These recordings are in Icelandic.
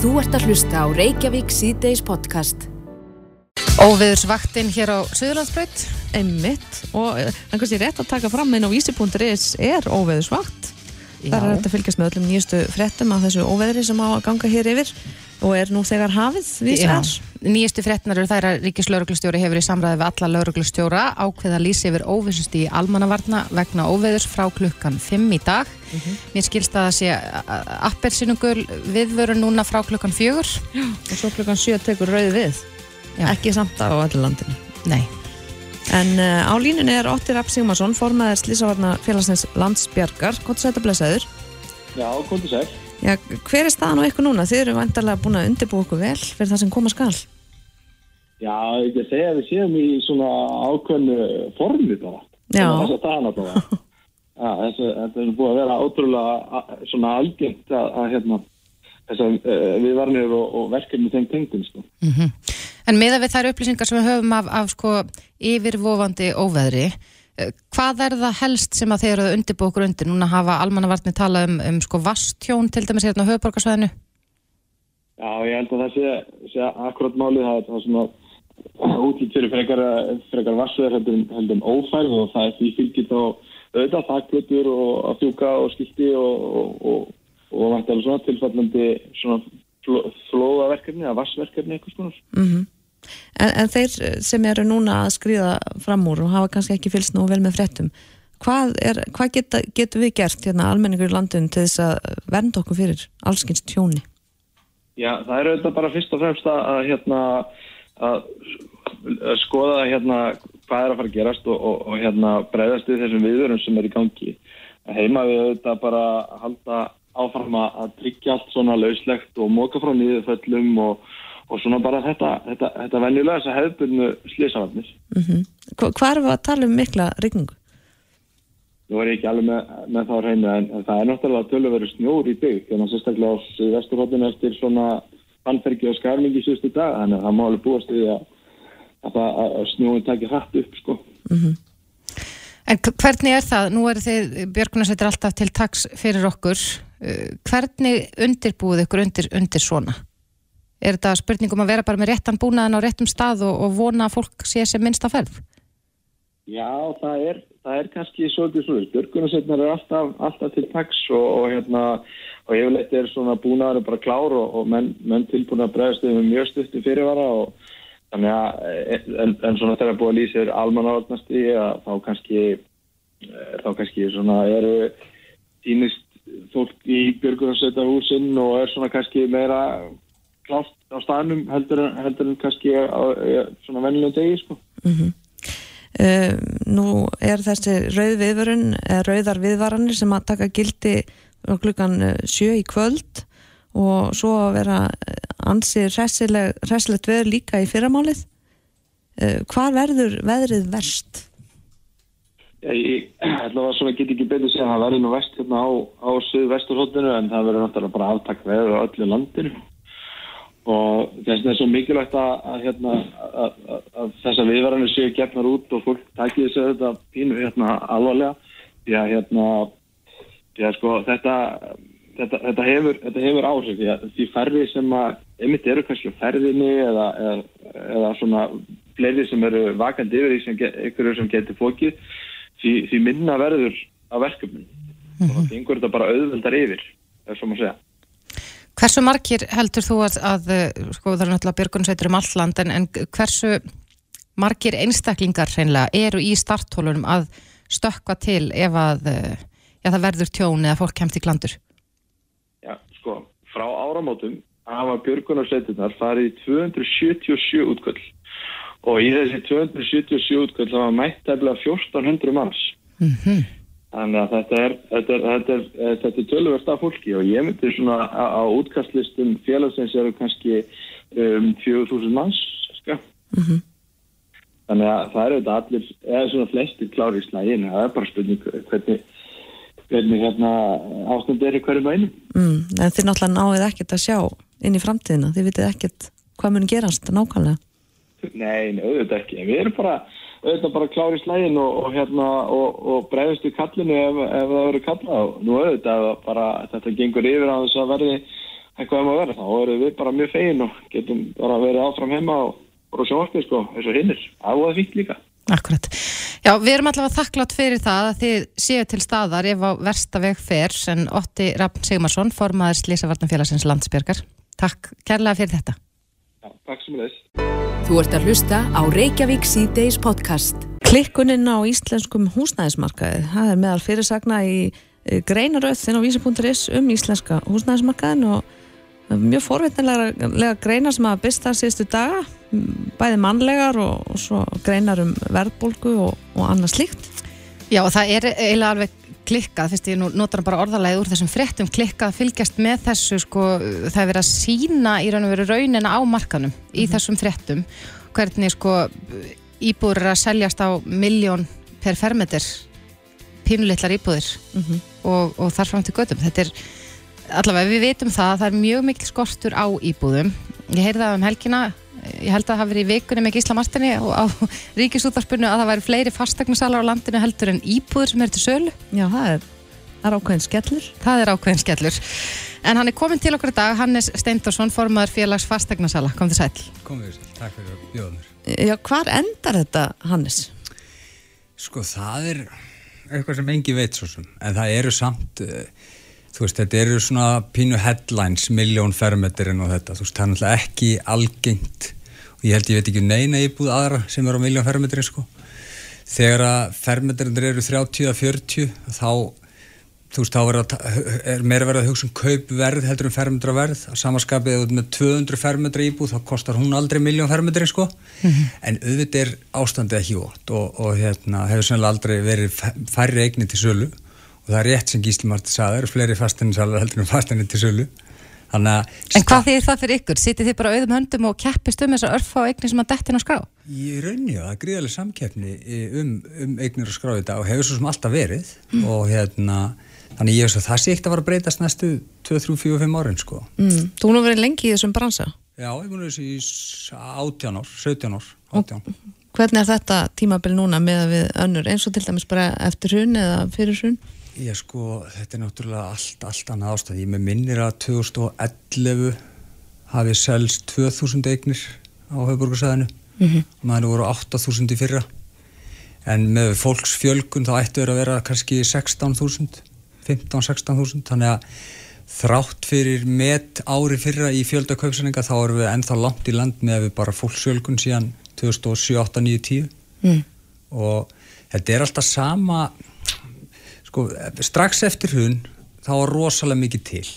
Þú ert að hlusta á Reykjavík síðdeis podcast. Óviðursvaktinn hér á Suðurlandsbreyt, einmitt, og einhvers ég rétt að taka fram inn á vísi.is er óviðursvakt. Það er hægt að fylgjast með öllum nýjustu frettum af þessu óveðri sem á að ganga hér yfir og er nú þegar hafið við þess. Nýjustu frettinar eru þær að Ríkislauruglustjóri hefur í samræði við alla lauruglustjóra ákveða lýsi yfir óvissust í almannavarna vegna óveðurs frá klukkan 5 í dag. Mm -hmm. Mér skilst að það sé appelsinungul viðvöru núna frá klukkan 4. Já, og svo klukkan 7 tekur rauði við. Já. Ekki samt á öllu landinu. Nei. En uh, á línunni er Óttir Rapp Sigmarsson, formaður Slísavarna félagsins Landsbjörgar. Hvort sætt að blessaður? Já, hvort er sætt. Já, hver er staðan á ykkur núna? Þið eru vantarlega búin að undirbúa okkur vel fyrir það sem koma skal. Já, ég segja að við séum í svona ákveðnu formi bara. Já. Þess að staðan á bara. Já, þetta er búin að vera ótrúlega svona algengt að, að hérna, þess að uh, við varnir og, og verkefni þeim tengdum, sko. Mm -hmm. En með að við þær upplýsingar sem við höfum af, af sko yfirvofandi óveðri, hvað er það helst sem að þeir eru undirbúið okkur undir? Núna hafa almannavartni talað um, um sko vastjón til dæmis hérna á höfuborgarsvæðinu. Já, ég held að það sé, sé akkurat málið það er svona útlýtt fyrir frekar, frekar vassveður heldur, um ófærð og það er því fylgir þá auðvitað þakklutur og að fjúka og skilti og, vantilega svona tilfallandi svona flóðaverkefni eða vassverkefni eitthvað svona. Mm -hmm. En, en þeir sem eru núna að skrýða fram úr og hafa kannski ekki fylgst nú vel með frettum, hvað, er, hvað geta, getur við gert hérna almenningur í landun til þess að vernda okkur fyrir allskynst tjóni? Já, það er auðvitað bara fyrst og fremst að, hérna, að, að skoða hérna, hvað er að fara að gerast og, og, og hérna, breyðast við þessum viðvörum sem er í gangi. Heima við auðvitað bara halda áfram að tryggja allt svona lauslegt og móka frá nýðuföllum og og svona bara þetta, þetta, þetta venjulega þess að hefðbunnu slísavarnir. Mm -hmm. Hvað er það að tala um mikla rigningu? Nú er ég ekki alveg með, með það á reynu en, en það er náttúrulega tölurveru snjór í bygg þannig að sérstaklega á vesturhóttinu eftir svona fannferki og skarmingi síðustu dag þannig að það má alveg búast við að, að, að snjóin takir hrætt upp sko. Mm -hmm. En hvernig er það? Nú eru þið, Björgunarsveitir alltaf til taks fyrir okkur. Hvernig undirbúið ykkur undir, undir svona? Er þetta spurningum að vera bara með réttan búnaðin á réttum stað og, og vona að fólk sé sem minnst að ferð? Já, það er, það er kannski svolítið svona. Björgunarsveitnar er alltaf, alltaf til taks og, og hérna og yfirleitt er svona búnaðar bara klár og, og menn, menn tilbúin að bregðast með mjög stuttu fyrirvara og þannig að en, en svona þegar búið að lýsa er almannavarnasti að þá kannski þá kannski svona eru týnist fólk í björgunarsveitahúsinn og er svona kannski meira klátt á staðnum heldur, heldur en kannski á, svona vennilega degi sko. Mm -hmm. uh, nú er þessi rauð viðvörun rauðar viðvaranir sem að taka gildi klukkan sjö í kvöld og svo að vera ansi resilegt veður líka í fyrramálið. Uh, hvað verður veðrið verst? Já, ég ætla að svona get ekki betur segja að það verður nú vest hérna á, á söðu-vesturhóttinu en það verður náttúrulega bara aftak veður á öllu landinu. Og þess að það er svo mikilvægt að, að, hérna, að, að þessa viðvaranir séu gefnar út og fólk takir þessu þetta pínu hérna, alvarlega. Því að hérna, því að sko þetta þetta, þetta hefur, hefur áhrif því, því færri sem að einmitt eru kannski á ferðinni eða, eða, eða svona fleiri sem eru vakandi yfir því sem, get, sem getur fókið því, því minna verður á verkefnum mm -hmm. og það yngur þetta bara auðvöldar yfir þess að maður segja Hversu margir heldur þú að, að sko það er náttúrulega björgunsveitur um alland en, en hversu margir einstaklingar hreinlega eru í starthólunum að stökka til ef að já, það verður tjón eða fólk kemst í klandur? Frá áramótum hafa björgunarsveitunar farið í 277 útköll og í þessi 277 útköll hafa mættæfla 1400 manns. Mm Þannig að þetta er, þetta er, þetta er, þetta er tölverst af fólki og ég myndi svona á, á útkastlistum félagsins eru kannski um, 4000 manns. Mm -hmm. Þannig að það eru þetta allir, eða svona flestir klári í slæginu, það er bara spurning hvernig, hvernig hérna ástand er í hverju mænu. Mm, en þið náttúrulega náðið ekkert að sjá inn í framtíðina, þið vitið ekkert hvað mun gerast nákvæmlega. Nei, auðvitað ekki, við erum bara auðvitað bara klári slægin og, og, hérna, og, og bregðast í kallinu ef, ef það verður kallað. Nú auðvitað bara þetta gengur yfir á þess að verði eitthvað um að vera þá erum við bara mjög fegin og getum bara verið áfram heima og sjónvarpið sko eins og hinnir, það var fínt líka Akkurat. Já, við erum allavega þakklátt fyrir það að þið séu til staðar ef á versta veg fer en Otti Raffn Sigmarsson, formaður Slísavarnafélagsins landsbjörgar. Takk kærlega fyrir þetta. Já, takk sem leys. Þú ert að hlusta á Reykjavík C-Days podcast. Klikkunin á íslenskum húsnæðismarkaði, það er meðal fyrirsagna í greinaröð þinn á vísi.is um íslenska húsnæðismarkaðin og mjög forvitnilega greinar sem að byrsta síðustu daga bæði mannlegar og, og svo greinar um verðbólgu og, og annað slíkt Já og það er eiginlega alveg klikkað, fyrst ég nú notar bara orðalega úr þessum fréttum klikkað fylgjast með þessu sko, það er verið að sína í raun og veru raunina á markanum í mm -hmm. þessum fréttum hvernig sko íbúður er að seljast á miljón per fermetir pínulittlar íbúðir mm -hmm. og, og þar fram til gödum þetta er allavega við veitum það að það er mjög mikil skortur á íbúðum. Ég heyrði það um helgina ég held að það hafi verið í vikunni með Gísla Martini og á ríkisúttarspunnu að það væri fleiri fastegnasalar á landinu heldur en íbúður sem er til sölu. Já, það er, það er ákveðin skellur. Það er ákveðin skellur. En hann er komin til okkur í dag, Hannes Steindorsson formadur félags fastegnasala, kom þið sæl. Kom þið sæl, takk fyrir að bjóða mér. Já, hvar endar þetta, Hannes? Sko, það er eitthvað sem engi veit svo sem en það eru samt uh, þú veist, þetta eru svona pínu headlines, miljón fermetirinn og þetta, þú veist, það er náttúrulega ekki algengt. Og ég held ég veit ekki um neina íbúð aðra sem eru á miljón fermetirinn sko. Þegar að fermetirinn eru 30-40 þá þú veist, þá er meira verið að hugsa um kaupverð heldur um fermetra verð að samanskapið með 200 fermetra íbúð þá kostar hún aldrei miljón fermetirinn sko. Mm -hmm. en auðvitað er ástandið ekki ótt og, og hérna hefur sannlega aldrei verið færri eigni til sölu og það er rétt sem Gísli Marti sagði, það eru fleiri fasteninsalar heldur en fastenin til sölu En hvað þýðir það fyrir ykkur? Sittir þið bara auðum höndum og keppist um þessar örfa og eignir sem að dettin á skrá? Ég raunni á það, gríðarlega samkeppni um, um eignir og skrá þetta og hefur svo sem alltaf verið mm. og hérna þannig ég veist að það sé ekkert að fara að breytast næstu 2, 3, 4, 5 árin sko mm. Þú nú verið lengi í þessum bransa? Já, ég múið þessi í 18 ár, 17 ár 18. Hvernig er þetta tímabil núna með að við önnur eins og til dæmis bara eftir hrun eða fyrir hrun? Já sko, þetta er náttúrulega allt, allt annað ástæð. Ég með minnir að 2011 hafi selst 2000 eignir á höfuborgarsæðinu mm -hmm. og maður voru 8000 í fyrra. En með fólksfjölgun þá ættu þeir að vera kannski 16.000, 15-16.000. Þannig að þrátt fyrir met ári fyrra í fjöldakaupsendinga þá erum við ennþá langt í land með við bara fólksfjölgun síðan 2007, 8, 9, 10. Mm. Og þetta er alltaf sama sko, strax eftir hún þá var rosalega mikið til.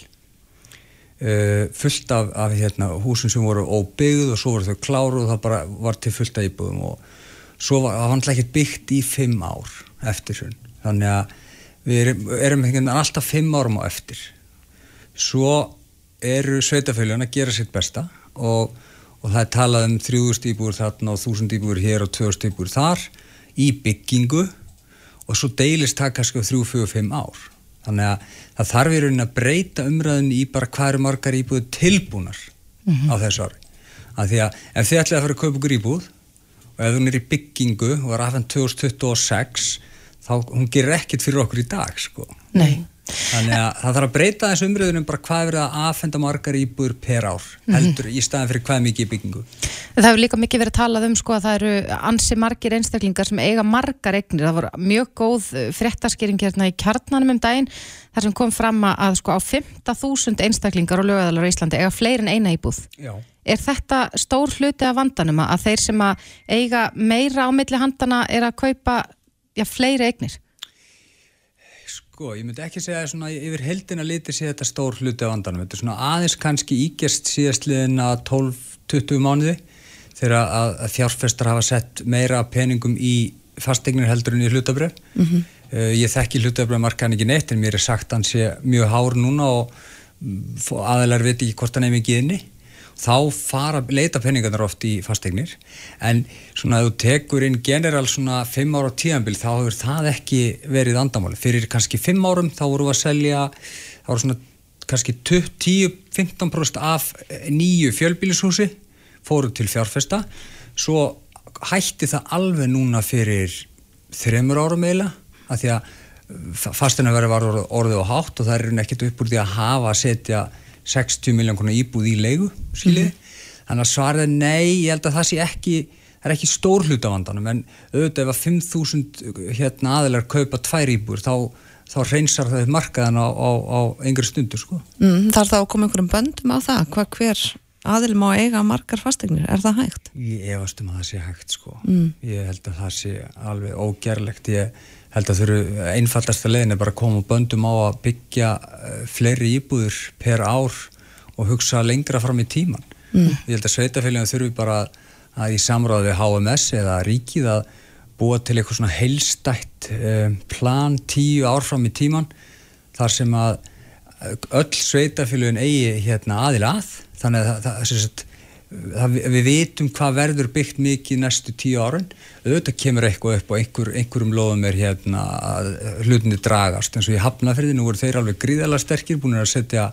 Uh, fullt af, af hérna, húsin sem voru óbyggð og svo voru þau kláru og það bara var til fullt af íbúðum og svo var það vantilega ekkert byggt í fimm ár eftir hún þannig að við erum, erum hérna, alltaf fimm árum á eftir. Svo eru sveitaföljan að gera sitt besta og, og það er talað um 3000 íbúður þarna og 1000 íbúður hér og 2000 íbúður þar í byggingu og svo deilist það kannski á 3-4-5 ár þannig að það þarf í rauninni að breyta umræðin í bara hvað eru margar íbúið tilbúnar mm -hmm. á þessu ári að því að ef þið ætlaði að fara að kaupa ykkur íbúð og ef hún er í byggingu og er aðfann 2026 þá hún gerir ekkit fyrir okkur í dag sko. Nei Þannig að það þarf að breyta þessu umröðunum bara hvað verður að aðfenda margar íbúður per ár mhm. heldur mm -hmm. í staðan fyrir hvað mikið í byggingu. Það hefur líka mikið verið talað um sko að það eru ansi margir einstaklingar sem eiga margar eignir. Það voru mjög góð eh, fréttaskýring hérna í kjarnanum um daginn þar sem kom fram að sko á 15.000 einstaklingar og lögæðalar á Íslandi eiga fleiri en eina íbúð. Já. Er þetta stór hluti af vandanum að þeir sem að eiga meira á milli handana er að kaupa já, fleiri eignir? Sko, ég myndi ekki segja að svona yfir heldina liti sé þetta stór hluti af vandanum. Þetta er svona aðeins kannski ígerst síðastliðina 12-20 mánuði þegar að, að fjárfestar hafa sett meira peningum í fastegnir heldur en í hlutabröð. Mm -hmm. uh, ég þekki hlutabröðmarkaðin ekki neitt en mér er sagt að hann sé mjög hár núna og aðeinar veit ekki hvort hann er mikið inni þá fara, leita peningarnar oft í fastegnir en svona að þú tekur inn general svona 5 ára tíanbíl þá hefur það ekki verið andamáli fyrir kannski 5 árum þá voru við að selja þá voru svona kannski 10-15% af nýju fjölbílishúsi fóru til fjárfesta. Svo hætti það alveg núna fyrir þreymur árum eiginlega að því að fastina verið var orðið og hátt og það er ekkert upp úr því að hafa að setja 60 miljón konar íbúð í leigu skiljiði, þannig að svarið nei, ég held að það sé ekki það er ekki stór hluta vandanum en auðvitað ef að 5.000 hérna aðilar kaupa tvær íbúður þá, þá reynsar það markaðan á, á, á yngri stundu sko. Mm, þarf það að koma einhverjum böndum á það? Hvað hver aðil má eiga margar fastegnir? Er það hægt? Ég efast um að það sé hægt sko. Mm. Ég held að það sé alveg ógerlegt. Ég held að þurfu einfaldasta legin er bara að koma böndum á að byggja uh, fleiri íbúður per ár og hugsa lengra fram í tíman. Mm. Ég held að sveitafélagin þurfu bara að í samráð við HMS eða ríkið að búa til eitthvað svona heilstætt um, plan tíu ár fram í tíman þar sem að öll sveitafélagin eigi hérna aðil að þannig að það, það, það, við vitum hvað verður byggt mikið næstu tíu árun auðvitað kemur eitthvað upp og einhver, einhverjum loðum er hérna hlutinni dragast. Eins og í Hafnafjörði nú voru þeir alveg gríðala sterkir búin að setja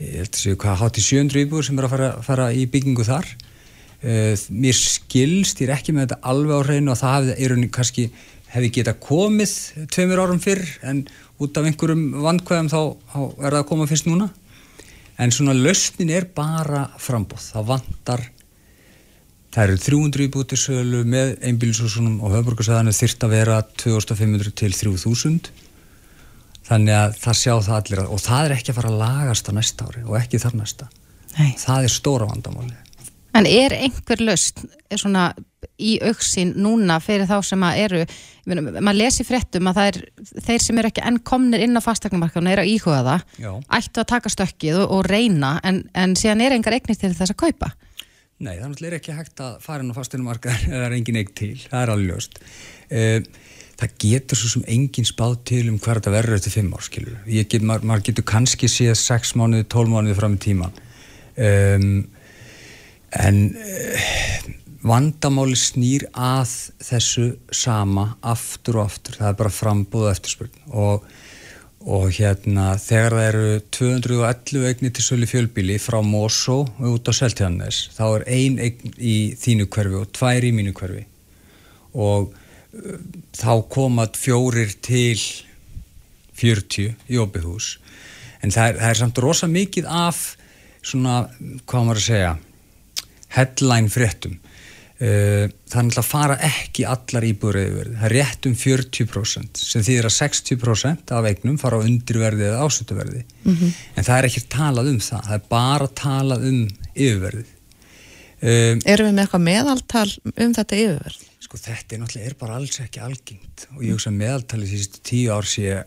ég held að séu hvað hátt í sjöndru íbúr sem er að fara, fara í byggingu þar. Uh, mér skilst, ég er ekki með þetta alveg á hreinu og það hefði, kannski hefði geta komið tveimur árum fyrr en út af einhverjum vandkvæðum þá, þá er það að koma fyrst núna. En svona lausnin er bara frambóð, það vandar það eru 300 íbúti sölu með einbílisúsunum og höfburgarsæðanu þyrst að vera 2500 til 3000 þannig að það sjá það allir og það er ekki að fara að lagast á næsta ári og ekki þar næsta. Nei. það er stóra vandamáli En er einhver löst svona í auksin núna fyrir þá sem að eru, maður lesi fréttum að það er þeir sem eru ekki enn komnir inn á fastegnumarkaðuna er að íhuga það, Já. ættu að taka stökkið og, og reyna en, en síðan er engar eignist til þess að kaupa. Nei, þannig er ekki hægt að fara inn á fastegnumarkaðan eða er engin eign til, það er alveg löst. Uh, það getur svo sem engin spáð til um hverða verður eftir fimm ár, skilur. Get, maður, maður getur kannski séð sex mánuði, tól mánuði fram í tíman. Um, en uh, vandamáli snýr að þessu sama aftur og aftur, það er bara frambúð eftirspurn. Og, og hérna þegar það eru 211 eigni til sölu fjölbíli frá Mosó út á Seltjarnes þá er ein eign í þínu hverfi og tvær í mínu hverfi. Og uh, þá komat fjórir til 40 í óbygghús en það er, það er samt rosa mikið af svona, hvað maður að segja headline fréttum uh, þannig að fara ekki allar íbúröðuverði, það er rétt um 40% sem þýðir að 60% af eignum fara á undirverði eða ásötuverði mm -hmm. en það er ekki talað um það. Það er bara talað um yfirverði um, Erum við með eitthvað meðaltal um þetta yfirverð? Sko þetta er náttúrulega er bara alls ekki algengt. Og ég hugsa meðaltalið því að tíu ár sé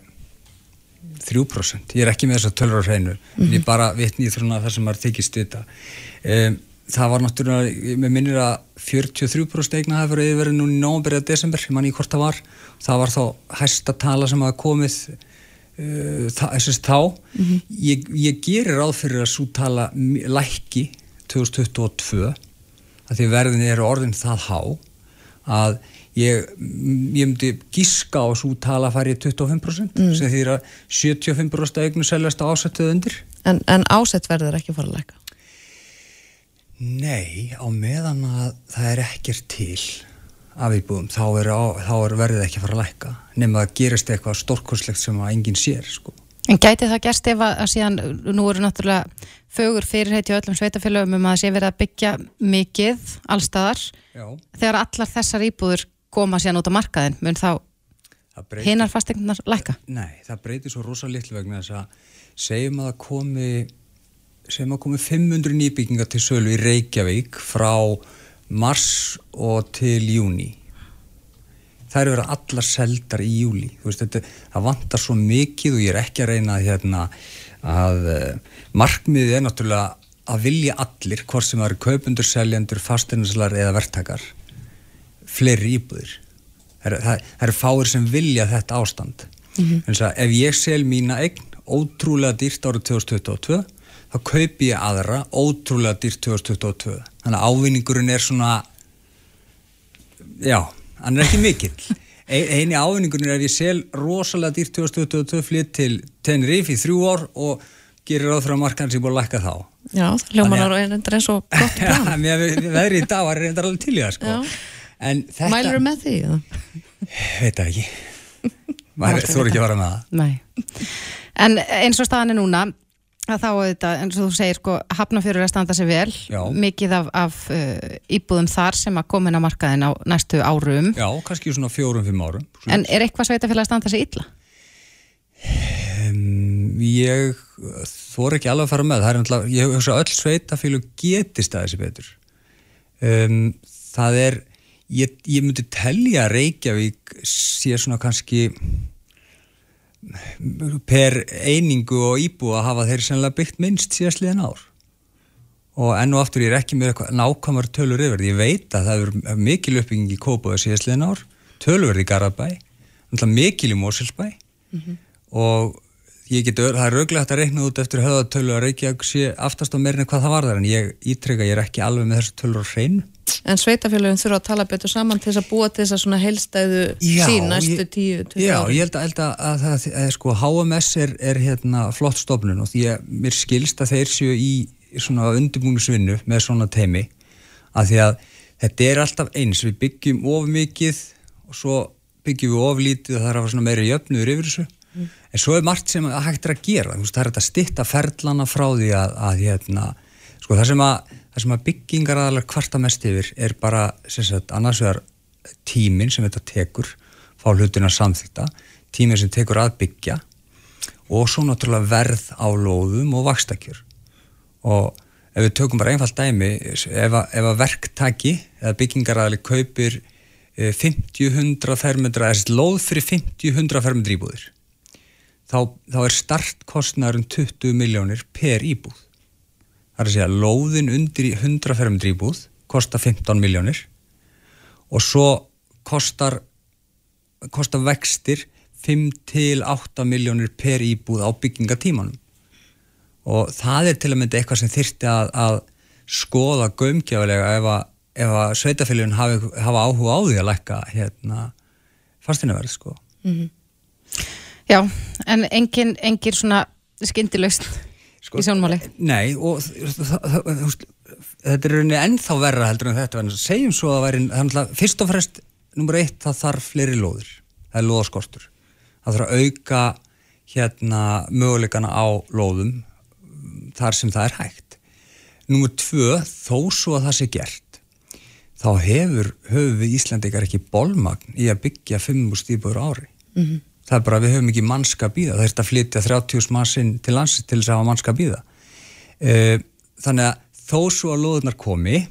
3%, ég er ekki með þess að tölra hreinu, mm -hmm. en ég bara vitni í það sem maður þykist þetta um, það var náttúrulega, mér minnir að 43% eigna það fyrir yfirverðin núna í nógumberið að desember, ég man ekki hvort það var það var þá hæsta tala sem hafa komið uh, þessist þá mm -hmm. ég, ég gerir ráð fyrir að svo tala lækki 2022 að því verðin eru orðin það há að ég, ég myndi gíska á svo tala í 25% mm. sem þýðir að 75% eignu seljast ásættuð undir En, en ásætt verður ekki fara að læka? Nei, á meðan að það er ekkert til af íbúðum, þá er, á, þá er verðið ekki að fara að lækka, nema að gerist eitthvað stórkurslegt sem að enginn sér sko. En gæti það gerst ef að, að síðan, nú eru náttúrulega fögur fyrirheit í öllum sveitafélögum um að það sé verið að byggja mikið allstaðar, Já. þegar allar þessar íbúður koma síðan út á markaðin, mun þá hinnar fastegnar lækka? Nei, það breytir svo rosa litlu vegna þess að segjum að það komi sem að komi 500 nýbyggingar til sölu í Reykjavík frá mars og til júni það eru verið allar seldar í júli veist, þetta, það vantar svo mikið og ég er ekki að reyna hérna, að uh, markmiðið er náttúrulega að vilja allir hvort sem eru kaupundur, seljandur, fasteinarslar eða verktakar fleiri íbúðir. Það það, það eru fáir sem vilja þetta ástand. Mm -hmm. ef ég sel mína eign ótrúlega dýrt árið 2022 þá kaupi ég aðra ótrúlega dýrt 2022 þannig að ávinningurinn er svona já, hann er ekki mikill. Eini ávinningurinn er að ég sel rosalega dýrt 2022 flytt til Tenerife í þrjú ár og gerir að markaðan sem búið að lækka þá. Já, hljómanar og einhverjum er svo gott plan. Já, veðri í dag var reyndar alveg til í það sko. þetta... Mælur þú með því? Veit það ekki. Þú er ekki að vara með það. Nei. En eins og staðan er núna að þá auðvitað, eins og þú segir sko, hafnafjörur að standa sig vel Já. mikið af, af uh, íbúðum þar sem að komin á markaðin á næstu árum Já, kannski svona fjórum-fimm árum. en er eitthvað sveitafélag að standa sig illa? Um, ég þór ekki alveg að fara með það er ég hugsa að öll sveitafílu geti staðið sér betur um, það er ég, ég myndi telja að Reykjavík sé svona kannski per einingu og íbúi að hafa þeir sennilega byggt minnst síðastliðin ár. Og enn og aftur ég er ekki með nákvæmar tölur yfir. Ég veit að það er mikil uppbygging í Kópaðu síðastliðin ár, tölur í Garabæ mikil í Mosilsbæ og ég get, það er auðvitað að reikna út eftir höðatölu að Reykjavík sé aftast á meirin hvað það var þar en ég ítrykka, ég er ekki alveg með þessu tölur á hreinu. En sveitafélagin þurfa að tala betur saman til þess að búa til þess að svona heilstæðu sín næstu tíu, Já, ég held að, að, að að, sko, HMS er, er hérna flott stofnun og því að mér skilst að þeir séu í svona undirbúningsvinnu með svona teimi að því að þetta er alltaf eins, við byggjum of mikið og svo byggjum við of lítið og það er að hafa svona meiri jöfnuður yfir þessu en svo er margt sem að hægt er að gera. Veist, það er þetta stitta ferlana frá því að, að hérna, sko það sem að það sem að byggingar aðalega kvarta mest yfir er bara, sagt, annars vegar tíminn sem þetta tekur fá hlutina samþýtta, tíminn sem tekur að byggja og svo náttúrulega verð á lóðum og vakstakjör og ef við tökum bara einfalt dæmi ef að, ef að verktaki eða byggingaraðali kaupir eh, 50-100 fermetra eða lóð fyrir 50-100 fermetra íbúðir þá, þá er startkostnarun 20 miljónir per íbúð. Það er að segja lóðin undir í 100 fermetra íbúð kostar 15 miljónir og svo kostar kostar vextir 5 til 8 miljónir per íbúð á byggingatímanum. Og það er til að mynda eitthvað sem þyrfti að, að skoða gömgjálega ef að, að sveitafélagin hafa áhuga á því að lækka hérna fastinnaverð sko. Já, en engin, engin svona skyndilaust sko í sjónmáli. Nei, og þetta er rauninni ennþá verra heldur en þetta en segjum svo að væri, að fyrst og fremst nummer eitt, það þarf fleiri lóðir. Það er lóðaskortur. Það þarf að auka hérna möguleikana á lóðum mm, þar sem það er hægt. Nummer tvö, þó svo að það sé gert þá hefur höfum við Íslandikar ekki bólmagn í að byggja 5 stípur ári. -hmm. Það er bara við höfum ekki mannska býða það. Er að flytja 30 mannsinn til landsins til þess að hafa mannska býða þannig að þó svo að loðunar komi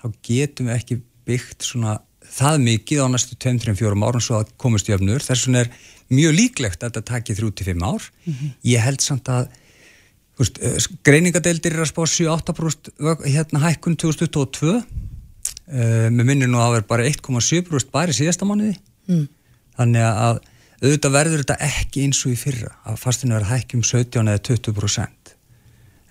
þá getum við ekki byggt svona það mikið á næstu 2-3-4 árum svo að komast jöfnur. Þess vegna er mjög líklegt að þetta taki 3-5 ár. Ég held samt að veist, eh, greiningadeildir er að spá 7-8% vög- hérna hækkun 2022 uh, með minnir nú að það er bara 1,7% bara í síðasta mánuði. Mm. þannig að auðvitað verður þetta ekki eins og í fyrra að fastinu verður hækki um 17 eða 20%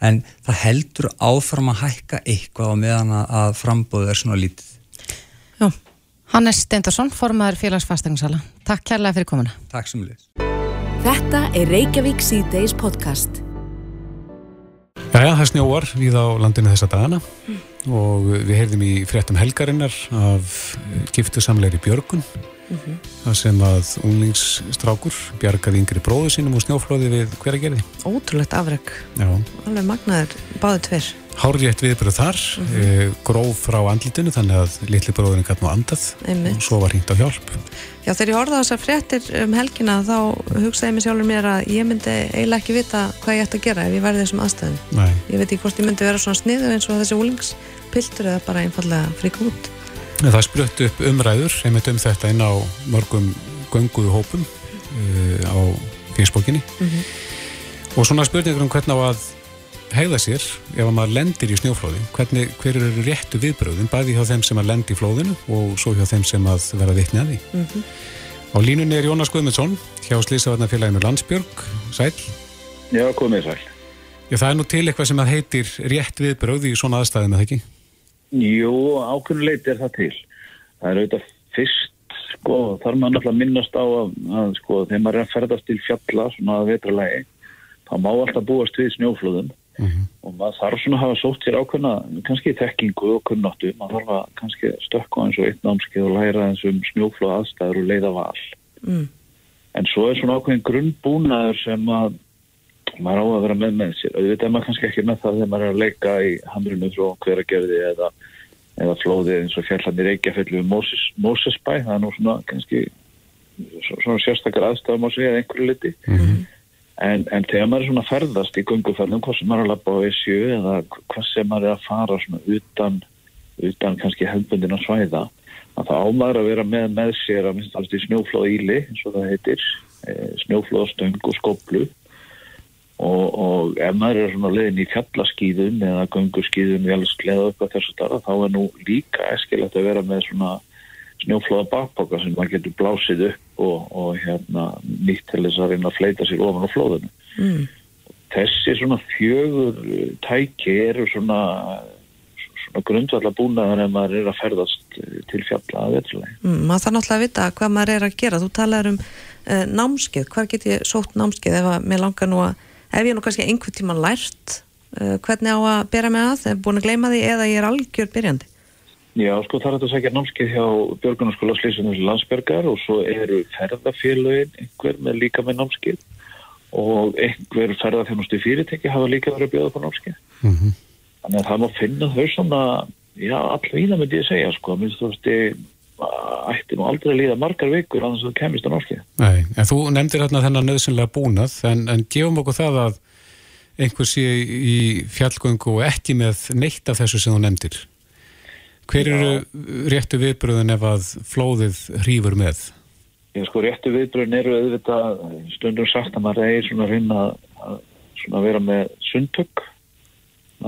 en það heldur áfram að hækka eitthvað á meðan að- frambóðu er svona lítið. Já. Hannes Steindorsson, formaður félagsfastegnsala Takk kærlega fyrir komuna. Takk sem liðs Þetta er Reykjavík C-Days podcast. Jæja, það snjóar við á landinu þessa dagana. Og við heyrðum í fréttum helgarinnar af giftu samleiri Björgun það sem að unglingsstrákur bjargaði yngri bróðu sínum og snjóflóði við hver að gerði. Ótrúlegt afreg, alveg magnaður, báðu tver. hárrétt viðbröð þar, mm -hmm. gróf frá andlitinu þannig að litli bróðurinn gæti nú andað Einmitt. og svo var hringt á hjálp. Já, þegar ég horfði á þessar fréttir um helgina þá hugsaði mig sjálfur mér að ég myndi eiginlega ekki vita hvað ég ætti að gera ef ég væri þessum aðstæðum. Nei, Ég veit ekki hvort ég myndi vera svona sniðu eins og þessi úlingspiltur eða bara einfallega fríka út. En það spruttu upp umræður einmitt um þetta inn á mörgum gönguðu hópum uh, á Facebookinni. Og svona spurningur um hvernig á að hegða sér ef að maður lendir í snjóflóði hvernig, hver eru réttu viðbröðin bæði hjá þeim sem að lendi í flóðinu og svo hjá þeim sem að vera vitni að því? Á línunni er Jónas Guðmundsson hjá Slísavarnafélaginu Landsbjörg. Sæl, Já, komið sæl. Já, það er nú til eitthvað sem að heitir rétt viðbröð í svona aðstæðum, eða ekki? Jú, ákveðnuleiti er það til. Það er auðvitað fyrst, sko, þar maður náttúrulega minnast á að, að sko, þegar maður er að ferðast til fjalla, svona að vetralagi, þá má alltaf búast við snjóflöðum og maður þarf svona að hafa sótt sér ákveðna, kannski þekkingu og kunnáttu, maður þarf að kannski stökka eins og einn námskeið og læra eins um snjóflöð aðstæður og leiða val. Mm. En svo er svona ákveðin grunnbúnaður sem að maður á að vera með með sér. Auðvitað er maður kannski ekki með það þegar maður er að leika í hamrunu frá hverja gerði eða, eða flóði eins og fjallarnir Reykjafellu við Moses, Mosesbæ það er nú svona kannski svona sérstakar aðstæðum á sig eða einhverju liti mm -hmm. en, en þegar maður er svona ferðast í gungufellum hvað sem maður er að lappa á SU eða hvað sem maður er að fara svona utan utan kannski hefbundina svæða að það ámaður að vera með með sér að minnst alls í snjóflóð íli eins og það heitir e, snjóflóðstöng og skoblu og, og ef maður er svona leðin í fjallaskýðun eða gungurskýðun við alveg skleða upp á þessu starra þá er nú líka eskilegt að vera með svona snjóflóða bakboka sem maður getur blásið upp og, og hérna nýtt til þess að reyna að fleita sér ofan á flóðinu mm. þessi svona fjögur tæki eru svona svona grundvallar búnaðar en maður er að ferðast til fjalla að veitlega. Mm, maður þarf náttúrulega að vita hvað maður er að gera. Þú talaður um uh, námskeið. Hvar get ég sótt námskeið ef að mér langar nú að, ef ég nú kannski einhvern tíma lært, uh, hvernig á að bera mig að, ef búin að gleyma því eða ég er algjör byrjandi? Já, sko það er þetta að segja námskeið hjá Björgunarskóla Slísunum landsbergar og svo eru ferðafélögin einhver með líka með námskeið og einhver ferðafjónustu fyrirteki hafa líka verið að bjóða på námskeið. Mm -hmm. Þannig að það má finna þau svona, já, allvíða myndi ég segja, sko, minnst þú veist, ætti nú aldrei að líða margar vikur að þess að það kemist á náttúrulega. Nei, en þú nefndir hérna þennan nöðsynlega búnað, en, en gefum okkur það að einhver sé í fjallgöngu og ekki með neitt af þessu sem þú nefndir. Hver eru já. réttu viðbröðin ef að flóðið hrýfur með? Já, sko, réttu viðbröðin eru auðvitað stundum sagt að maður er svona að reyna að vera með sundtök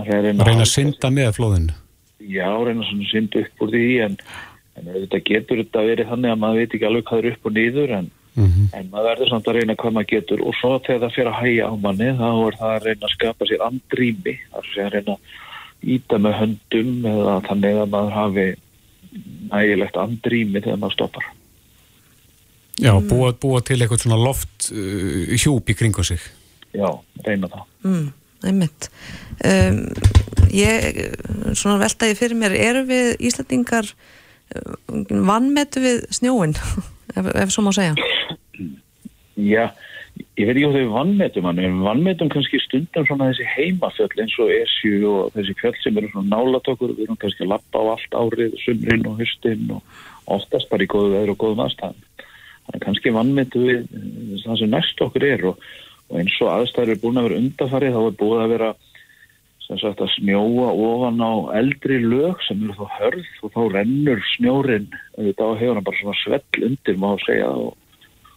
reyna, reyna að synda með flóðinu já, reyna að synda upp úr því en, en þetta getur þetta verið þannig að maður veit ekki alveg hvað er upp og nýður en, mm -hmm. en maður verður samt að reyna hvað maður getur. Og svo þegar það fyrir að hægja á manni þá er það að reyna að skapa sér andrými. Það er að reyna að íta með höndum eða þannig að maður hafi nægilegt andrými þegar maður stoppar. Já, búa, búa til eitthvað svona loft uh, hjúp í kringu sig. Já, reyna það. Mm einmitt. Um, ég svona veltaði fyrir mér eru við Íslandingar vannmetu við snjóin ef, ef svo má segja? Já, ég veit ekki hvað þau vannmetum hann, við vannmetum kannski stundum svona þessi heimafjöld eins og esju og þessi fjöld sem eru svona nálatökur við erum kannski að lappa á allt árið sumrin og höstin og oftast bara í góðu veður og góðum aðstæðan þannig kannski vannmetu við það sem næst okkur er og og eins og aðstæður er búin að vera undafarið þá er búin að vera sagt, að snjóa ofan á eldri lög sem eru þá hörð og þá rennur snjórin þá hefur hann bara svona svell undir má segja og,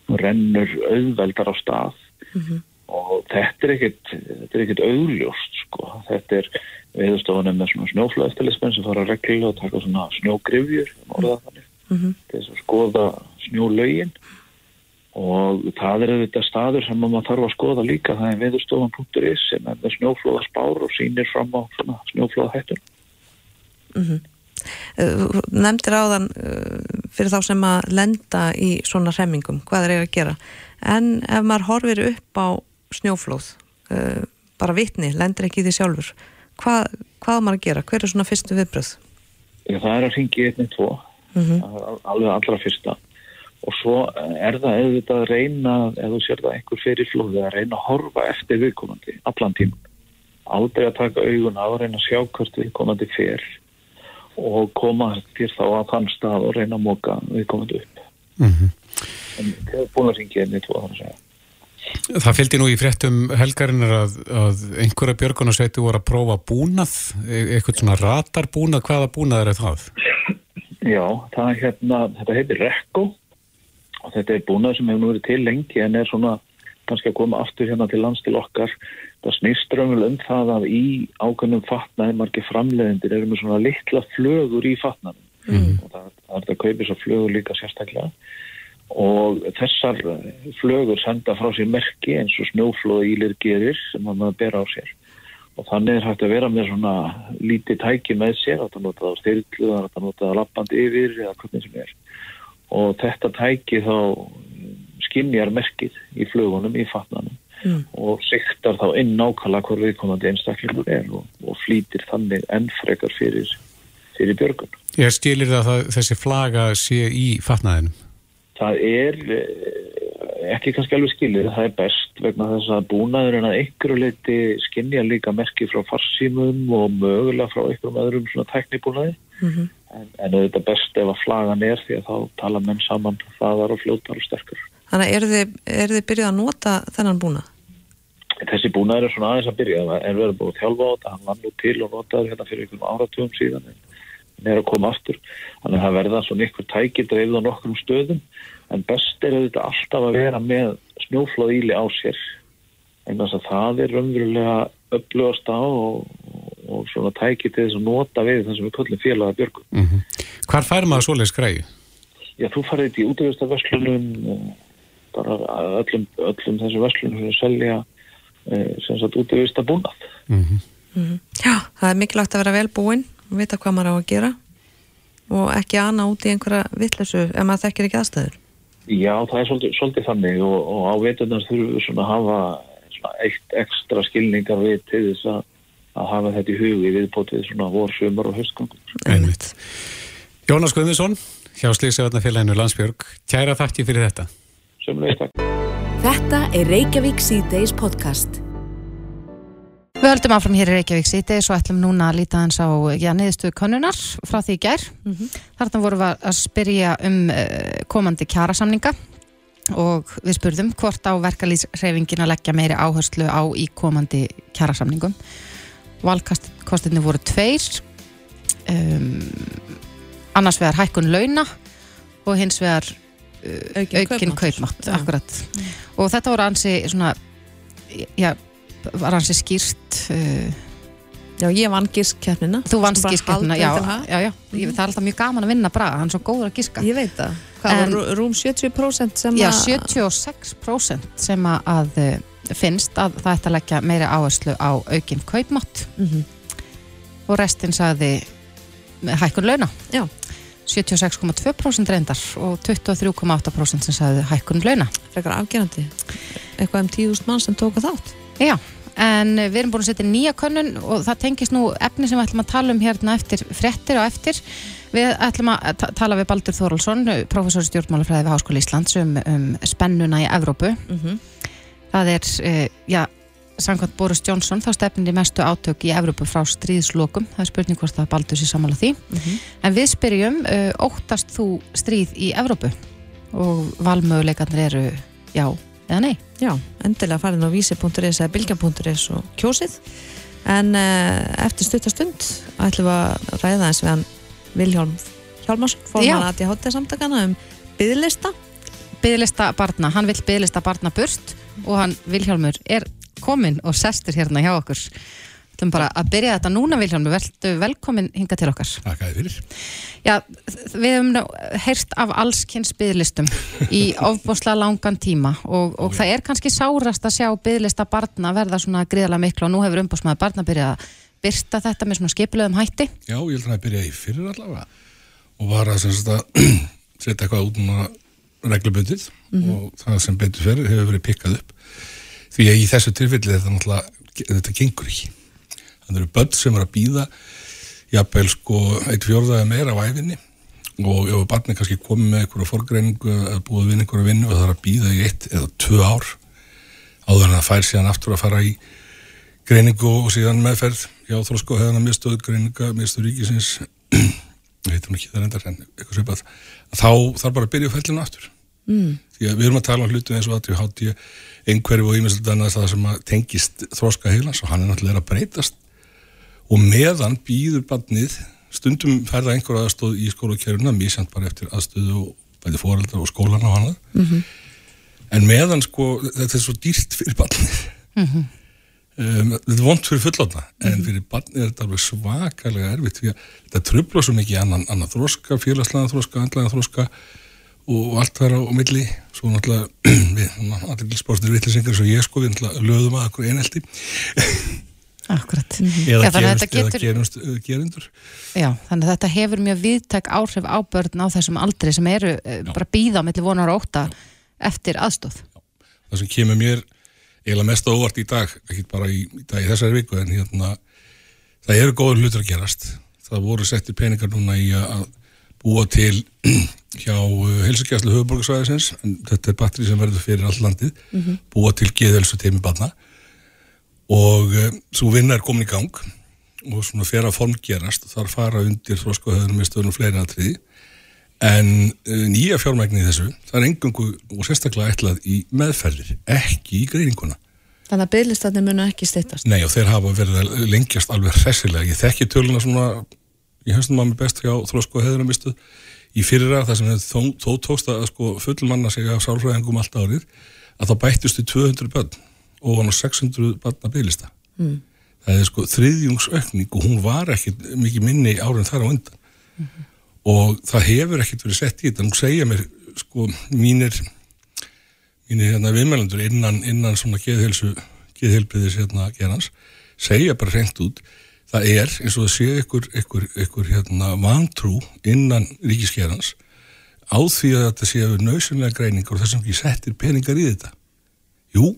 og rennur auðveldar á stað mm -hmm. og þetta er ekkit þetta er ekkit auðljóst sko. þetta er viðstofunum með svona snjóflöðstilismenn sem fara að regla og taka svona snjógrifjur mm -hmm. til þess að skoða snjólögin og það er þetta staður sem maður þarf að skoða líka það er veðurstofan.is sem er með snjóflóðaspár og sínir fram á snjóflóðahættur mm -hmm. Nemndir áðan uh, fyrir þá sem að lenda í svona hremmingum, hvað er það að gera en ef maður horfir upp á snjóflóð uh, bara vitni, lendir ekki því sjálfur hvað, hvað maður að gera, hver er svona fyrstu viðbröð? Já, það er að ringi 112 mm -hmm. alveg allra fyrsta og svo er það auðvitað að reyna, ef þú sér það einhver fyrir flóði, að reyna að horfa eftir viðkomandi allan tíma aldrei að taka augun á að reyna að sjá hvert viðkomandi fer og koma til þá að þann stað og reyna að móka viðkomandi upp mm -hmm. en það er búin að ringja einni tvo að segja Það fylgdi nú í fréttum helgarinnar að, að einhverja björgunarsveitu voru að prófa búnað, e-, eitthvað svona ratarbúnað, hvaða búnað er það? Já, það er hérna, þetta heitir Rekko og þetta er búnað sem hefur nú verið til lengi en er svona kannski að koma aftur hérna til lands til okkar. Það snýst raunvel um það að í ákveðnum fatnaði margir framleiðindir eru með svona litla flögur í fatnaðum mm. og það, það er þetta að kaupa þessar flögur líka sérstaklega. Og þessar flögur senda frá sér merki eins og snjóflóð ílir gerir sem maður ber á sér. Og þannig er hægt að vera með svona lítið tæki með sér, þetta notaði á styrlu, þetta notaði á lappandi yfir eða hvernig sem er og þetta tæki þá skinnjar merkið í flugunum í fatnanum mm. og siktar þá inn nákvæmlega hver viðkomandi einstaklingur er og, og flýtir þannig ennfrekar fyrir, fyrir björgun. Ég stilir það að þessi flaga sé í fatnaðinum? Það er, ekki kannski alveg skilið, það er best vegna þess að búnaðurinn að einhverju leiti skinja líka merki frá farsímum og mögulega frá einhverjum öðrum svona teknibúnaði Mhm. En, en auðvitað best ef að flagan er því að þá tala menn saman hraðar og fljótar og sterkur. Þannig eru þið, eru þið byrjuð að nota þennan búna? Þessi búnaður er svona aðeins að byrja, það er verið búið að þjálfa á þetta, hann var nú til og notaður hérna fyrir einhverjum áratugum síðan en er að koma aftur. Þannig að það verða svona ykkur tæki dreifð á nokkrum stöðum en best er auðvitað alltaf að vera með snjóflóð íli á sér en þess að það er raunverulega upplögast á og, og svona tæki til þess að nota við þess að við köllum félaga björgum. Mm Hvar fær maður svoleiðis græði? Já, þú farið þetta í útvegistarverslunum bara öllum, öllum þessum verslunum sem selja eh, sem sagt útvegistabúnað. Mm Já, það er mikilvægt að vera vel búinn og vita hvað maður á að gera og ekki ana út í einhverja vitleysu ef maður þekkir ekki aðstæður. Já, það er svolítið, svolítið þannig og, og á veturnar þurfum við svona að hafa svona eitt ekstra skilningar við til þess að, að hafa þetta í hugi viðbótið svona vor, sumar og höstgangum. Einmitt. Jónas Guðmundsson hjá Slíksefjarnafélaginu Landsbjörg Kæra þakki fyrir þetta Sumlega takk. Þetta er Reykjavík C-Days podcast. Við höldum áfram hér í Reykjavík síti og ætlum núna að líta hans á já, niðurstöðu konnunar frá því í gær. Þarna vorum við að spyrja um uh, komandi kjarasamninga og við spurðum hvort á verkalýsreifingin að leggja meiri áherslu á í komandi kjarasamningum. Valkostinni voru tveir, um, annars vegar hækkun launa og hins vegar uh, aukinn kaupmáttur. kaupmátt, Já. akkurat. Og þetta voru ansi svona, já, var ansi skýrt uh, Já, ég vann gískkeppnina. þú vannst haldið já, já, já, ég, það er alltaf mjög gaman að vinna braga, hann er svo góður að gíska Ég veit það. Hvað En- var rú- rúm 70% sem já, að... 76% sem að, finnst að það ætti að leggja meiri áherslu á aukinn kaupmátt Mhm. og restin sagði hækkun launa Já. 76,2% reyndar og 23,8% sem sagði hækkun launa Frekar afgerandi. Eitthvað um 10.000 mann sem tóka þátt. Já, en við erum búin að setja nýja könnun og það tengist nú efni sem við ætlum að tala um hérna eftir fréttir og eftir. Við ætlum að ta- tala við Baldur Þórólsson, professor stjórnmálafræði við Háskóli Íslands um, um spennuna í Evrópu. Mm Það er, uh, já, samkvæmt Boris Johnson, þá stefnir í mestu átök í Evrópu frá stríðslokum. Það er spurning hvort að Baldur sé sammála því. En við spyrjum, uh, óttast þú stríð í Evrópu? Og valmöguleikarnir eru já eða nei? Já, endilega farin á vísi.is eða bilgja.is og kjósið. En uh, eftir stuttastund ætlum við að ræða eins við hann Viljálm Hjálmarsson, Já. forman að ég hátta samtakana um byðlista. byðlista barna, hann vill byðlista barna burt og hann Vilhjálmur er kominn og sestur hérna hjá okkur. Þú bara að byrja þetta núna Vilhjálmur, veldu velkomin hinga til okkar. Takk að þið fyrir. Já, við höfum nú heyrt af allskynns byðlistum í ofbóðslega langan tíma og, og það er kannski sárast að sjá byðlista barna verða svona gríðarlega miklu og nú hefur umbóðsmaður barna byrjað að byrta þetta með svona skipulegum hætti. Já, ég held að það byrja í fyrir allavega og var að setja eitthvað út núna reglubundið og það sem betur fyrir hefur verið pikkað upp. Því að í þessu tilfelli þetta náttúrulega, þetta gengur ekki. Þannig eru börn sem er að býða jafnvel sko eitt fjórðaði meira á æfinni og ef barni kannski komið með einhverja forgreiningu að búið við einhverja vinnu og það er að býða í eitt eða tvö ár áður en það fær síðan aftur að fara í greiningu og síðan meðferð. Já, þrósko og hefðan að miðstöðu greininga miðstöðu ríkisins ég veit um ekki það reyndar en eitthvað svipað þá þarf bara að byrja á fellinu aftur mm. því að við erum að tala um hlutum eins og að hátt ég einhverju og ímestlega annars það sem að tengist þróska heilans og hann er náttúrulega að breytast og meðan býður barnið stundum ferða einhver aðstóð í skólakerfuna mísjönd bara eftir aðstöðu og bæði fóreldar og skólan og hana Mhm. en meðan sko þetta er svo dýrt fyrir barnið Mhm. Um, þetta er vond fyrir fullotna en fyrir barnið er þetta alveg svakalega erfitt því að þetta trubla svo mikið annan, annan þróska, félagslega þróska, andlega þróska og allt þar á, milli. Svo náttúrulega við, allir spórstir vittlisengar svo ég sko, við náttúrulega löðum að okkur einelti. Akkurat eða Já, gerumst, getur- eða gerumst uh, gerundur Já, þannig að þetta hefur mjög viðtæk áhrif á börn á þessum aldri sem eru uh, bara býða á milli vonar og óta eftir aðstóð. það sem kemur mér eiginlega mest óvart í dag ekki bara í, í dag í þessari viku en hérna það eru góður hlutur að gerast. Það voru settir peningar núna í að búa til hjá helsakjæslu höfuborgarsvæðisins en þetta er batteri sem verður fyrir all landið búa til geðhelsu teimi barna. Og uh, svo vinna er komin í gang og svona fer að formgerast og þar fara undir þróskahöðunum með stöðunum fleiri atriði en uh, nýja fjármægni í þessu það er engangu og sérstaklega ætlað í meðferðir, ekki í greininguna Þannig að byggðlistatnir munu ekki steytast. Nei og þeir hafa verið að lengjast alveg hressilega. Ég þekki töluna svona, ég höfstum að mér best hjá þrósku og heðunumistuð í fyrra þar sem þó, þó tókst að sko, fullmanna sig af sálfræðingum allt árið að þá bættust í 200 börn og hann á 600 börn að bygglista. Mm. Það er sko þriðjungsaukning og hún var ekki mikið minni árin þar á undan. Mm -hmm. Og það hefur ekkert verið sett í þetta. Nú segja mér sko mínir mínir hérna viðmælendur innan, innan svona geðhilsu, geðhilbriðis hérna gerans, segja bara hreint út, það er eins og það sé ykkur, ykkur, ykkur hérna vantrú innan ríkisgerans á því að þetta séu nöðsynlega greiningar og þess að ekki settir peningar í þetta. Jú,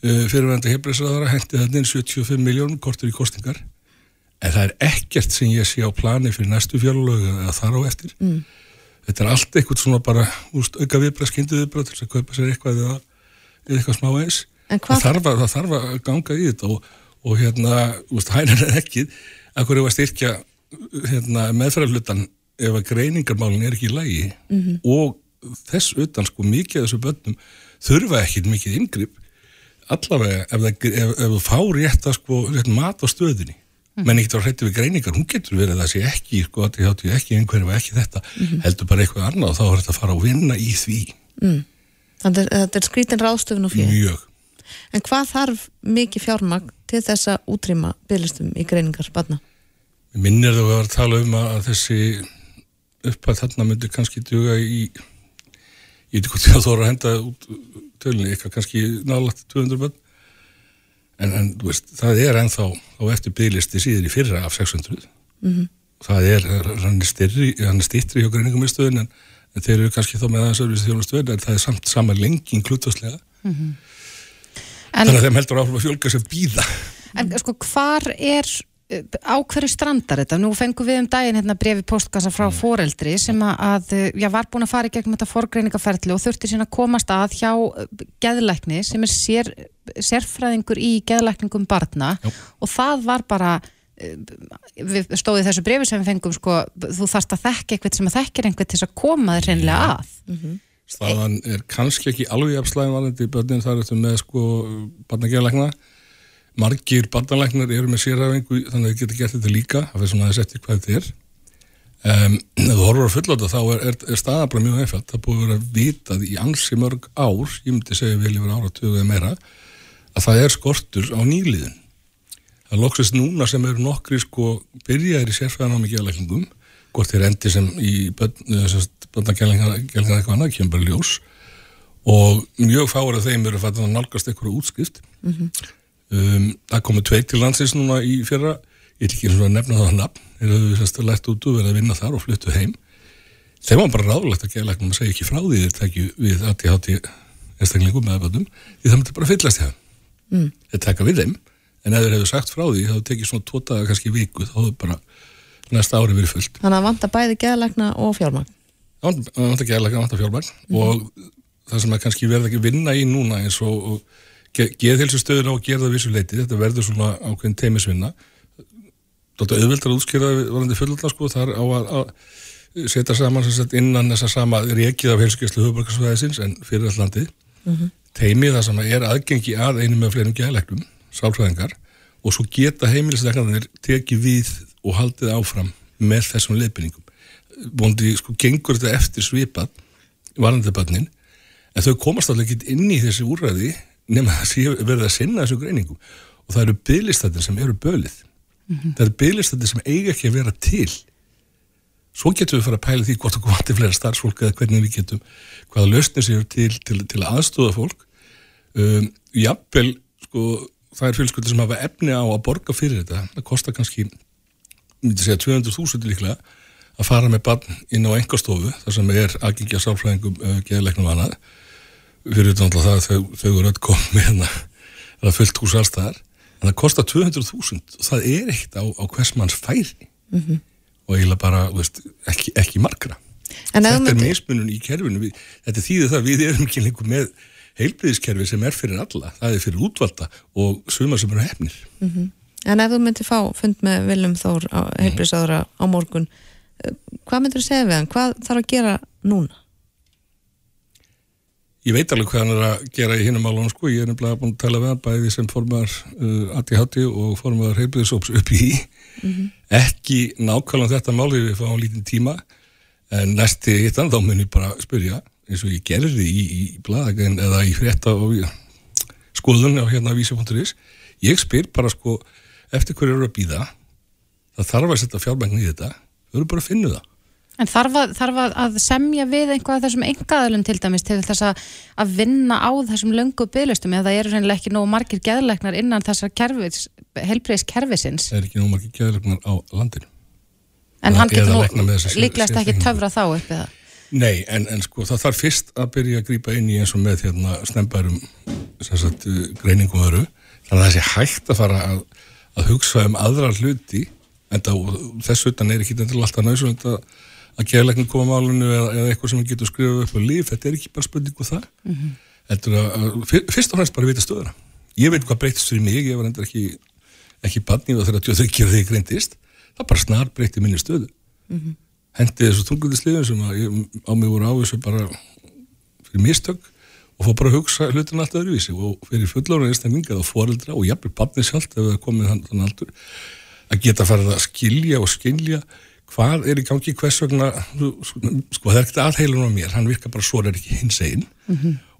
fyrirvændi hefbriðsraðara hendi þetta inn 75 miljónum kortur í kostingar en það er ekkert sem ég sé á plani fyrir næstu fjárlögu eða þar á eftir. Mm þetta er allt eitthvað svona bara úst, auka viðbrað, skyndu viðbrað til að kaupa sér eitthvað eða eitthvað smá eins það þarf, að, það þarf að ganga í þetta og, og hérna, úst, hægna er ekki að hverju var styrkja hérna, meðfæraflutan ef að greiningarmálin er ekki í lægi mm -hmm. og þess utan sko mikið af þessu börnum þurfa ekki mikið yngripp allavega ef, ef, ef, ef þú fá rétt að sko rétt mat á stöðinni. Menn ekkert á hrættu við greiningar, hún getur verið að það sé ekki, sko, ekki, ekki einhverju og ekki þetta mm -hmm. heldur bara eitthvað annað og þá er þetta að fara að vinna í því mm. Þannig að þetta er skrítin ráðstöfun og fyrir Mjög En hvað þarf mikið fjármagn til þess að útrýma bygglistum í greiningar spanna? Minnir þú að tala um að þessi uppað þarna myndir kannski duga í ég veit ekki hvort þú þóra að henda út tölunni, eitthvað kannski nálagt 200 bönn en, en veist, það er ennþá á eftir bygglisti síður í fyrra af 600 mm -hmm. það er hann er styrri, hann er stýttri hjá greiningumistöðun en, en þeir eru kannski þá með aðeins öðruvísi þjónustöðun en það er samt sama lenging klútastlega mm -hmm. þannig að þeim heldur áfram að fjölga sem býða En sko hvar er á hverju strandar þetta? Nú fengum við um daginn hérna brefi postkassa frá mm. foreldri sem að, já, var búin að fara í gegnum þetta forgreiningaferðli og þurfti síðan að komast að hjá geðlækni sem er sér, sérfræðingur í geðlækningum barna Jó. og það var bara við stóðið þessu brefi sem við fengum sko, þú þarfst að þekka eitthvað sem að þekkir einhvern til að koma þér hreinlega að mm -hmm. Staðan er kannski ekki alveg afslæðin varandi í börnin þar eftir með sko barnageðlækna margir barnalæknar eru með sérhæfingu þannig að þau getur gert þetta líka af þess að það er sett í hvað þetta er. Um, ef þú horfur að fullota þá er, er, er staða bara mjög einfalt, það búið að vera vitað í ansi mörg ár, ég myndi segja vel yfir ára tögu eða meira að það er skortur á nýliðin það loksist núna sem eru nokkri sko byrjaðir í sérfæðan á mig geðlækningum, hvort þeir endi sem í barnageðlækningar eitthvað annað, kemur bara ljós. Og mjög fára þeim eru að nálgast eitthvað útskipt mm -hmm. Um, það komu tveit til landsins núna í fyrra, ég er ekki eins og að nefna það að nafn, sérst að lætt út og verið að vinna þar og fluttu heim þeim var bara ráðlegt að læknum að segja ekki frá því þeir tekju við ATHT einstaklingum með aðböndum, því það myndi bara fyllast það mm. þeir taka við þeim en ef þeir hefðu sagt frá því, þá tekið svona tótaða kannski viku, þá hefðu bara næsta ári verið fullt. Þannig að vanta bæði geðalækna og fjármagn? Vanta geðalækna, vanta fjármagn mm. og það sem að kannski verða ekki vinna í núna eins og, og geðhelsestöðuna og gera það vissuleiti, þetta verður svona ákveðin teimisvinna Þetta auðvildar að útskýra varandi fullalla sko, þar á að, að setja saman sagt, innan þessa sama reikið af helskeslu höfuborgarsvæðisins en fyrir all landið. Mm -hmm. teimið það sem er aðgengi að einu með fleirum geðlegnum, sálfræðingar og svo geta heimilisleiknarnir tekið við og haldið áfram með þessum leifbyrningum vondi sko gengur þetta eftir svipað varandi bönnin en þau komast alveg ekki inn í þessi úræði nema það sé verið að sinna þessu greiningum. Og það eru bygglistættir sem eru bölið. Mm -hmm. það eru bygglistættir sem eiga ekki að vera til. Svo getum við að fara að pæla því hvort okkur vantir fleira starfsfólk eða hvernig við getum hvaða lausnir séu til, til, til að aðstóða fólk. Um, jafnvel sko það er fjölsköldur sem hafa efni á að borga fyrir þetta. Það kostar kannski myndi segja 200.000 líklega að fara með barn inn á engastofu þar sem er aðgengja sáfræðingum uh, geðleiknum annað fyrir þetta það að þau, þau eru öll komið hérna það er fullt hús allstaðar en það kostar 200.000 og það er ekkert á, á hvers manns færi. Mm -hmm. og eiginlega bara, veist, ekki, ekki margra. En þetta er myndir- mismunum í kerfinu. Við, þetta þýðir það að við erum ekki lengur með heilbriðiskerfi sem er fyrir alla. Það er fyrir útvalda og suma sem eru hefnir En ef þú myndir fá fund með Viljum Þór heilbrisáðura á morgun eh, hvað myndir þú segja við hann? Hvað þarf að gera núna? Ég veit alveg hvað hann er að gera í hinnum álunum sko, ég er nefnilega búin að tala við hann bæði sem formar uh, ADHD og formar heilbriðisóps upp í. Ekki nákvæmlega þetta máli við fáum lítinn tíma. En næsti hittan þá mun ég bara spyrja eins og ég gerði í, í bladagrein eða í frétta og í skoðun á hérna vísi.is ég spyr bara sko eftir hverju eru að býða það þarf að setja fjármægn í þetta. Þau eru bara að finna það En þarf að, þarf að- semja við einhvað þessum engaðalum til dæmis til þess að, að vinna á þessum löngu bygglistum eða það eru reynilega ekki nógu margir geðleiknar innan þessar kerfis, helbriðis kerfisins það er ekki nóg margir geðlegnar á landinu? En Eða- hann getur nú líklegast ekki töfra þá upp eða? Nei, en, en sko það þarf fyrst að byrja að grípa inn í eins og með hérna snembærum uh, greiningum öru þannig að það sé hægt að fara að, að hugsa um aðra hluti en það, þess utan er ekki alltaf næsum að, að geðleiknum koma málunu eða, eða eitthvað sem getur skrifað upp á líf, þetta er ekki bara spurning um það. Mm -hmm. að, að, fyr- fyrst og fremst bara vita stöðuna. Ég veit hvað breytist fyrir mig, ég var endur ekki ekki barni og þegar 23 þegar ég greindist. Það bara snar breyti minni stöðu. Hendi þessu tungundisliðum sem ég, á mig voru ávísu bara fyrir mistök og fór bara að hugsa hlutin allt öðruvísi. Og fyrir fullóra einstaklinga og foreldra og jafnvel barni sjálft ef það komið þann aldur að geta farið að skilja og skilja hvað er í gangi? Hvers vegna sko það er ekkert aðheilun á mér. Hann virkar bara svo er ekki hins einn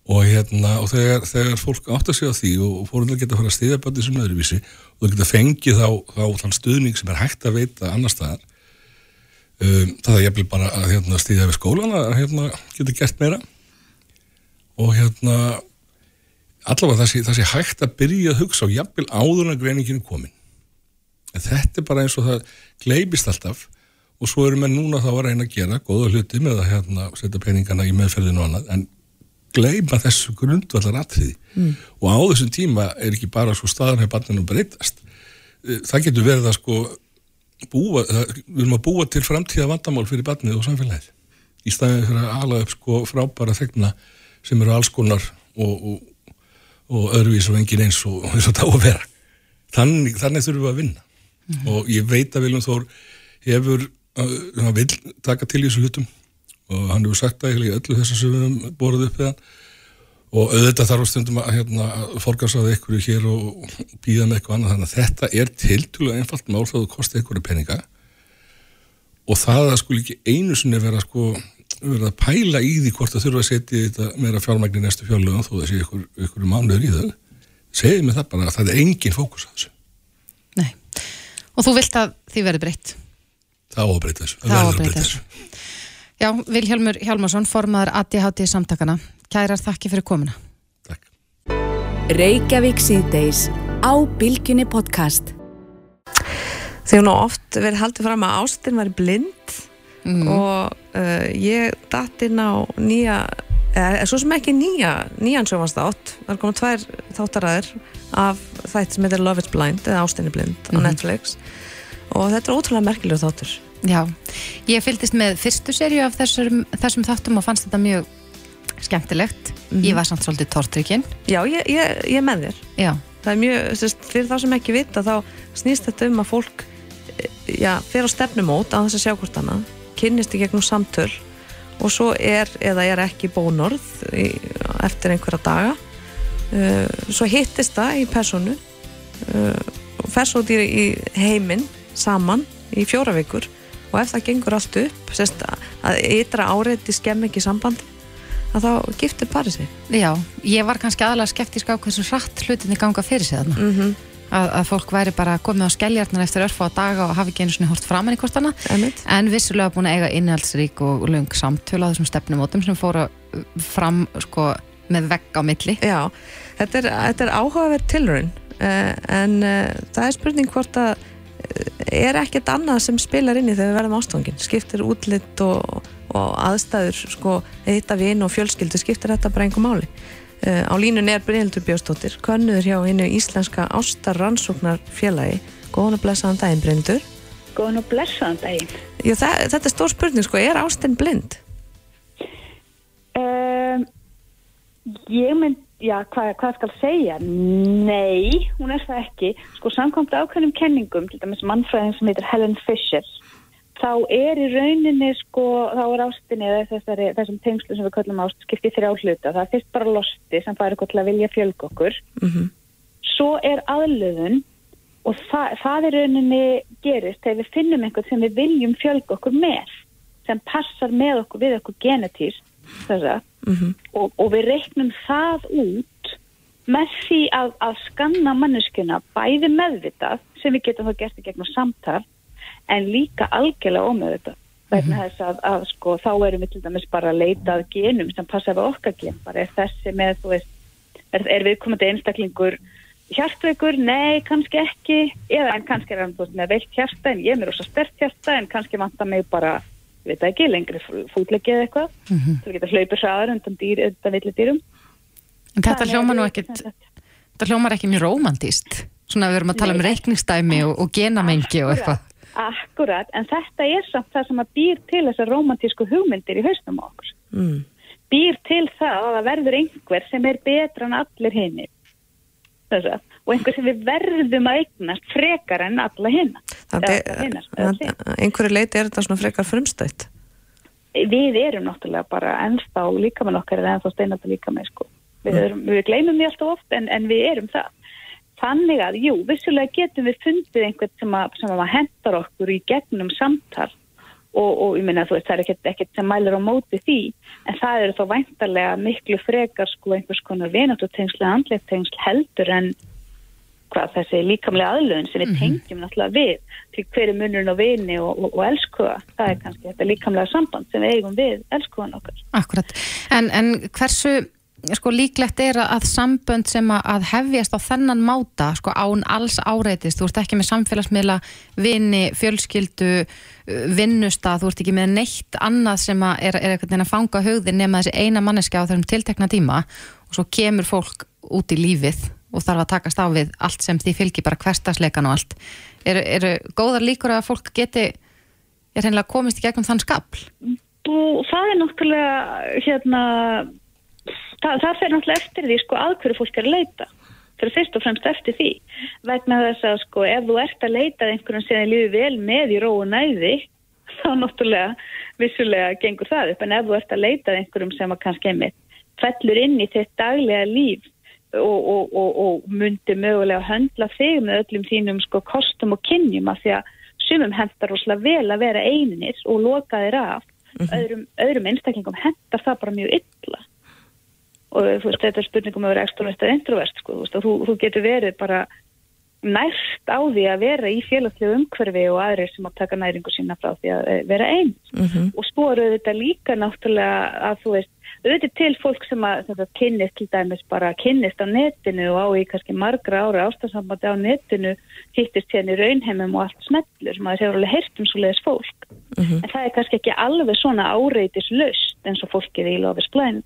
og hérna og þegar, þegar fólk átt að segja því og fórundar geta að fara að stiðja bæti sem öðruvísi og það geta fengið þá, þá þann stuðning sem er hægt að veita annar staðar um, það er jafnvel bara að hérna, stiðja við skólan að hérna, geta gert meira. Og hérna allavega það sé, það sé hægt að byrja að hugsa og jafnvel áður en greiningin er komin. En þetta er bara eins og það gleipist alltaf og svo erum við núna þá að reyna að gera góða hluti með að hérna, setja peningana í meðferðinu og annað en gleyma þessu grundvallar atriði mm. og á þessum tíma er ekki bara sko staðan hefur barninu breytast. Eh, það getur verið að sko búa, það, við erum að búa til framtíða vandamál fyrir barnið og samfélagið. Í staðið fyrir að ala upp sko frábæra þegna sem eru alls konar og, og, og öðruvís og engin eins og eins og það á að vera. Þannig, þannig þurfum við að vinna. Og ég veit að Viljum Þór hefur, hann vil taka til í þessu hlutum. Og hann hefur sagt það í öllu þess að við höfum borðið upp við hann og auðvitað þarf stundum að hérna, forgarsaða ykkur hér og býða með eitthvað annað. Þannig að þetta er tiltúlega einfalt mál þá þú kosti ykkur peninga. Og það að skul ekki einu sinni vera sko vera að pæla í því hvort það þurfa að setja þetta meira fjármagn í næstu fjárlögum þó það sé ykkur, ykkur mánuður í þau segið mér það bara að það er engin fókus á þessu. Nei. og þú vilt að því verði breytt það á að breyta þessu, Það á að verður breyta þessu. Já, Vilhjálmur Hjálmarsson, formaður ADHD samtakana kærar þakki fyrir komuna Takk. Reykjavík síðdeis á Bilginni podcast. Þegar nú oft verið haldið fram að ástin væri blind mm. og uh, ég datt inn á nýja eða svo sem ekki nýja nýjan sjófanstátt, það er komið tvær þáttaræður af þætt sem heitir Love is Blind eða Ástin er blind á Mhm. Netflix og þetta er ótrúlega merkilegur þáttur. Já, ég fylgdist með fyrstu serju af þessum, þessum þáttum og fannst þetta mjög skemmtilegt. Mhm. ég var samt svolítið tortrykkin Já, ég, ég, ég með þér. Já, það er mjög, sérst, fyrir þá sem ekki vita þá snýst þetta um að fólk eh, já, fer á stefnumót á þess að sjá hvort annað, kynnist í gegnum samtöl og svo er eða er ekki bónorð í, eftir einhverja daga. Uh, svo hittist það í personu uh, og fer svo út í heiminn saman í fjóra vikur og ef það gengur allt upp sérst, að ytra áreiti skemm ekki samband að þá giftir parið sig. Já, ég var kannski aðalega skeptísk á hversu hratt hlutinni ganga fyrir sig þarna. Mm -hmm. að, að fólk væri bara komið á skelljarnar eftir örfa á daga og hafi ekki einu svona hort framan í Einmitt. en vissulega búin að eiga innihaldsrík og löng samtöl á þessum stefnumótum sem fóru fram sko með vegg á milli. Já, þetta er, er áhugaverð tilraun. Uh, en uh, það er spurning hvort að er ekkert annað sem spilar inn í þegar við verðum ástofangin skiptir útlitt og, og aðstæður sko, hitta vin og fjölskyldu skiptir þetta bara einhver máli uh, á línun er Brynhildur Bjóstóttir könnuður hjá hinnu íslenska ástar rannsóknar félagi góðan að blessaðan daginn Brynhildur Góðan og blessaðan daginn. Já, það, þetta er stór spurning, sko, er ástin blind? Um, ég mynd, já, hvað, hvað skal segja? Nei, hún er það ekki. Sko, samkvæmt ákveðnum kenningum, til dæmis mannfræðin sem heitir Helen Fisher, þá er í rauninni, sko, þá er ástinni eða þessari, þessum tengslu sem við kallum ást, skiptið þrjá hluta. Það er fyrst bara losti sem fær eitthvað til að vilja fjölg okkur. Mm Svo er aðlöðun og það, það er rauninni gerist þegar við finnum einhvern sem við viljum fjölg okkur með, sem passar með okkur við okkur genetýrt, þess að Mhm. og, og við reiknum það út með því að, að skanna manneskuna bæði meðvitað sem við getum þá gert í gegnum samtal en líka algjörlega ómeðvitað. Vegna þess að, að sko, þá erum við til dæmis bara að leita að genum sem passa við okkar gen. Bara er þessi með, þú veist er, er viðkomandi einstaklingur hjartveikur, nei, kannski ekki. Eða en kannski er hann veist, með veilt hjarta en ég er með rosa stert hjarta en kannski vantar mig bara, veit ekki, lengri fútlegi eða eitthvað þú getur hlaupið hraðar undan, dýr, undan villi dýrum En þetta Þannig hljómar nú ekkit, þetta hljómar ekki mjög rómantíst. Svona við erum að tala um Nei. reikningsdæmi og, og genamengi og eitthvað. Akkurat, en þetta er samt það sem að býr til þessar romantísku hugmyndir í haustum á okkur. Mm. Býr til það að það verður einhver sem er betra en allir hinni. Og einhver sem við verðum að eignast frekar en alla hinna. Einhverju leiti er þetta svona frekar frumstætt. Við erum náttúrulega bara ennþá líka með okkar en ennþá steinandi líka með sko. Við, erum, við gleymum því alltaf oft en, en við erum það. Þannig að, jú, vissulega getum við fundið einhvern sem að, sem að hendar okkur í gegnum samtal og, og ég meina þú veist, það er ekkert, ekkert sem mælir á móti því, en það eru þá væntarlega miklu frekar sko einhvers konar vinatutengsl eða andleitengsl heldur en hvað þessi líkamlega aðlöðun sem við tengjum náttúrulega við til hverju munurinn á vini og, og, og elskuða það er kannski þetta líkamlega samband sem við eigum við elskuðan okkar. Akkurat. En, en hversu sko, líklegt er að sambönd sem að, hefjast á þennan máta sko, án alls áreitist, þú ert ekki með samfélagsmiðla, vini, fjölskyldu, uh, vinnustað, þú ert ekki með neitt annað sem að er, er veginn að fanga hugðin nema þessi eina manneska á þessum tiltekna tíma og svo kemur fólk út í lífið og þarf að takast á við allt sem því fylgir bara hverstasleikan og allt. Eru, eru góðar líkur að fólk geti er hreinlega komist í gegnum þann skapl? og það er náttúrulega hérna það, það fer náttúrulega eftir því sko að hverju fólk er að leita fyrir fyrst og fremst eftir því vegna þess að sko ef þú ert að leita að einhverjum sem þið lífi vel með í ró og næði þá náttúrulega vissulega gengur það upp en ef þú ert að leita einhverjum sem að kannski einmitt fellur inn í þitt daglega líf og, og, og, myndi mögulega höndla þig með öllum þínum sko kostum og kynjum af því að sumum hendar rosalega vel að vera einir og loka þér af. Öðrum, öðrum einstaklingum hendar það bara mjög illa. Og þú veist, þetta er spurningum að vera extrovert eða introvert sko, þú, veist, þú, þú getur verið bara næst á því að vera í félagslegu umhverfi og aðrir sem að taka næringu sína frá því að eh, vera einn Mhm. og svo eru þetta líka náttúrulega að þú veist, auðvitað til fólk sem að sagt, kynnist til dæmis bara kynnist á netinu og á í kannski margra ára ástafsambandi á netinu hittist hérna í raunheimum og allt smellur sem að það hefur alveg heyrt um svo leiðis fólk. Mhm. en það er kannski ekki alveg svona áreitis löst eins og fólkið í Love is Blind.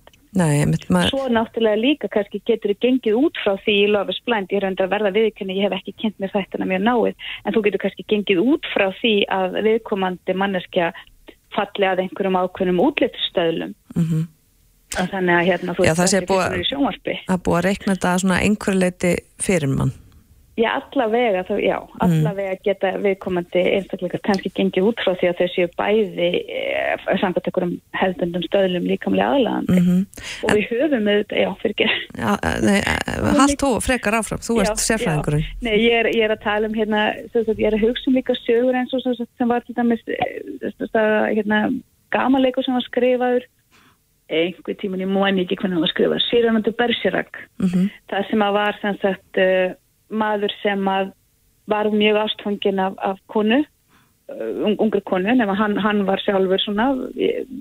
Maður, svo náttúrulega líka kannski getur þið gengið út frá því í Love is Blind, ég er reyndar að verða viðkynni, ég hef ekki kynnt mér þættina mjög náið, en þú getur kannski gengið út frá því að viðkomandi manneskja falli að einhverjum ákveðnum útlitstöðlum mhm. þannig að hérna þú Já, það sé þessi búið- fyrst í sjónvarpi að búa að reikna þetta svona einhverju leiti fyrir mann. Já, allavega, þá, já, allavega geta viðkomandi einstakleikar kannski gengið út frá því að þau séu bæði e, samkvæmt einhverjum hefðbundum stöðlum líkamlega aðlagandi Mm og við höfum auðvitað, já, fyrir ekki Já, nei, hald þú frekar áfram, þú ert já. Nei, ég er, ég er að tala um hérna, sagt, ég er að hugsa um líka sögur eins og sem, var til dæmis eh, hérna, gamanleikur sem var skrifaður einhver tímun í múan ekki hvernig hann var skrifað, Sýranandu Bersirak Mm það sem að var sem sagt uh, maður sem að var mjög ástfangin af, af konu uh, ung, ungri konu nema hann, hann var sjálfur svona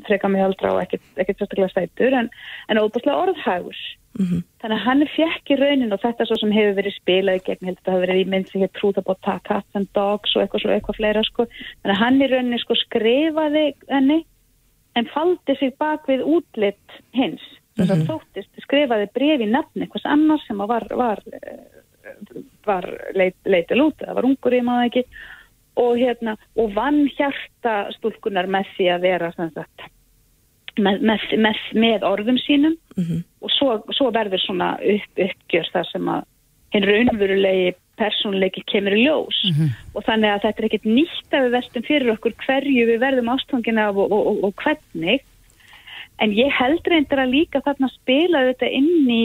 freka mig aldra og ekkert, ekkert sérstaklega stættur en, en óbúslega orðhægur Mhm. þannig að hann fekk í raunin og þetta svo sem hefur verið spilað í gegn, þetta hafi verið í mynd sem hér trúða bótt Cats and Dogs og eitthvað, svo, eitthvað fleira sko, þannig að hann í rauninni sko skrifaði henni en faldi sig bak við útlitt hins. Þess að þóttist, skrifaði bref í nafni eitthvað annars sem var var, var leit, leitil út, það var ungur ég maður ekki og hérna og vann hjarta stúlkunar með því að vera sem sagt, með, með, með, með orðum sínum. Og svo, svo verður svona upp, uppgjör þar sem að hinn raunverulegi persónleiki kemur í ljós. Og þannig að þetta er ekkert nýtt að við vestum fyrir okkur hverju við verðum ástfangin af og, og, og, og hvernig. En ég held reyndar að líka þarna spila þetta inn í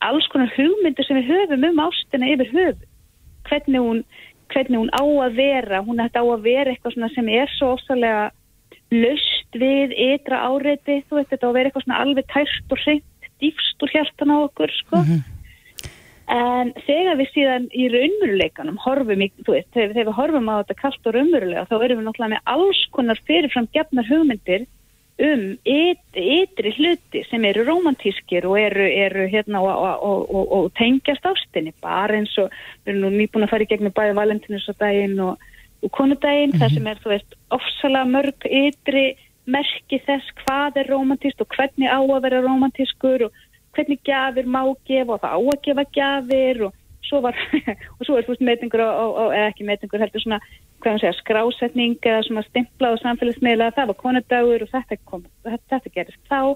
alls konar hugmyndir sem við höfum um ástina yfir höfu hvernig hún, hvernig hún á að vera hún ætti á að vera eitthvað sem er svo ósalega löst við ytra áreiti, þú veit þetta á að vera eitthvað alveg tært og hreint dýfst úr hjartan á okkur sko En þegar við síðan í raunveruleikanum horfum, í, þú veist, þegar, þegar við horfum á þetta kallt og raunverulega, þá erum við náttúrulega með alls konar fyrirfram gefnar hugmyndir um yt, ytri hluti sem eru romantískir og eru, eru hérna og, og, og, og tengjast ástinni, bara eins og við erum nú nýbúin að fara í gegnum bæði valentinusdaginn og konudaginn, það sem er, þú veist, ofsalega mörg ytri merki þess hvað er romantíst og hvernig á að vera romantískur og hvernig gjafir má gefa og það á að gefa gjafir og svo var, og svo er þú veist meitingur og, ekki meitingur heldur svona hvað maður segja, skrásetning eða svona stimplað og samfélagsmiðla það var konudagur og þetta, kom, þetta, gerist þá.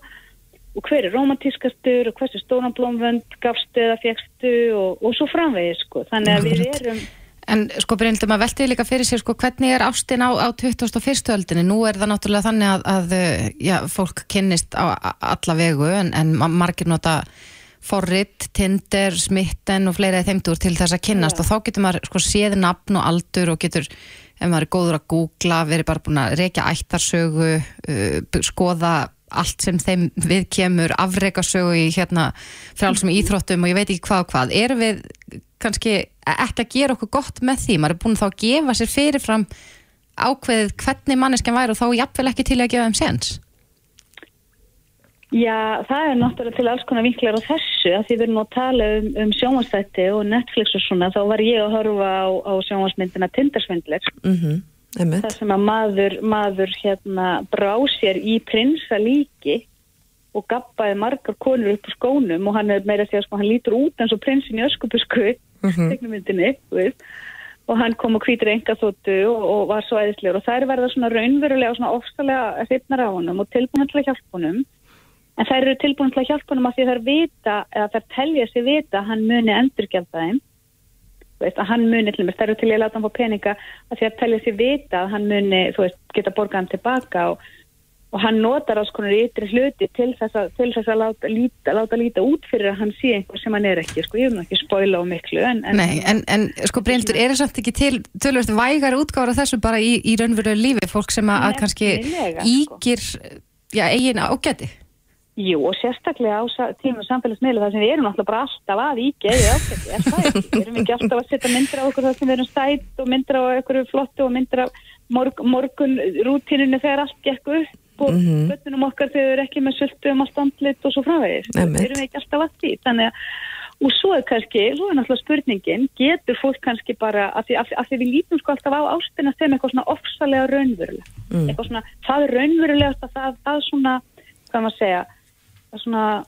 Og hver er romantískastur og hversu stóran blómvönd gafstu eða fegstu og, og svo framvegið sko, þannig að við erum En sko Bryndur, maður veltiði líka fyrir sér sko hvernig er ástin á, á 2001. öldinni nú er það náttúrulega þannig að, að já, fólk kynnist á alla vegu en, en ma- margir nota forrit, Tinder, smitten og fleira þeimdur til þess að kynnast og þá getur maður sko séð nafn og aldur og getur, ef maður er góður að googla verið bara búin að reykja ættarsögu uh, skoða allt sem þeim við kemur afreikasögu í hérna frálsum íþróttum og ég veit ekki hvað og hvað. Erum við kannski ekki að gera okkur gott með því, maður er búin þá að gefa sér fyrirfram ákveðið hvernig manneskjan væri og þá jafnvel ekki til að gefa þeim sens Já, það er náttúrulega til alls konar vinklar á þessu. Að því við erum að tala um, um sjónvarsþætti og Netflix og svona þá var ég að horfa á, á sjónvarsmyndina Tindersvindler. Mm -hmm. Það sem að maður, maður hérna brá sér í prinsa líki og gappaði margar konur upp á skónum og hann er meira að segja sko hann lítur út eins og prinsin í tegnumyndinni, þú veist. Og hann kom á hvítur engaþóttu og, og var svo æðislegur og er verða svona raunverulega og svona ofsalega hrifnar á honum og tilbúin til að hjálpa honum. En þær eru tilbúin til að hjálpa honum að því þær vita eða þær telja sig vita að hann muni endurgjaldða þeim. Þú veist, að hann muni þær eru til að láta hann fá peninga að því að telja sig vita að hann muni þú veist, geta borgað hann tilbaka og, og hann notar alls konar ytri hluti til þess að, til þess að láta, líta, láta líta út fyrir að hann sé einhver sem hann er ekki sko, ég vil ekki spoila á miklu en, en, Nei, en, en sko Bryndur, er það samt ekki til tölvöld vægar útgára þessu bara í, í raunverulega lífi, fólk sem að, að kannski Nefnilega, sko. ígir já, eigin ágæti Jú, og sérstaklega á tímum samfélagsmiðla þar sem við erum alltaf bara alltaf að íkja eða ákveði, er það ekki? Við erum ekki alltaf að setja myndir á okkur þar sem við erum stætt og myndir á okkur flottu og myndir á morg, morgun rútínunni þegar allt gekk upp og mm Mhm. -hmm. okkar þegar við erum ekki með sultu um allt andlit og svo. Einmitt. Við erum ekki alltaf að því. Þannig að Og svo er kannski, svo er náttúrulega spurningin, getur fólk kannski bara, af því, af, af því við lítum sko alltaf á ástina sem eitthvað svona ofsalega raunverulega. Mm. Eitthvað svona, það er raunverulegast að það, það svona, hvað maður segja, svona,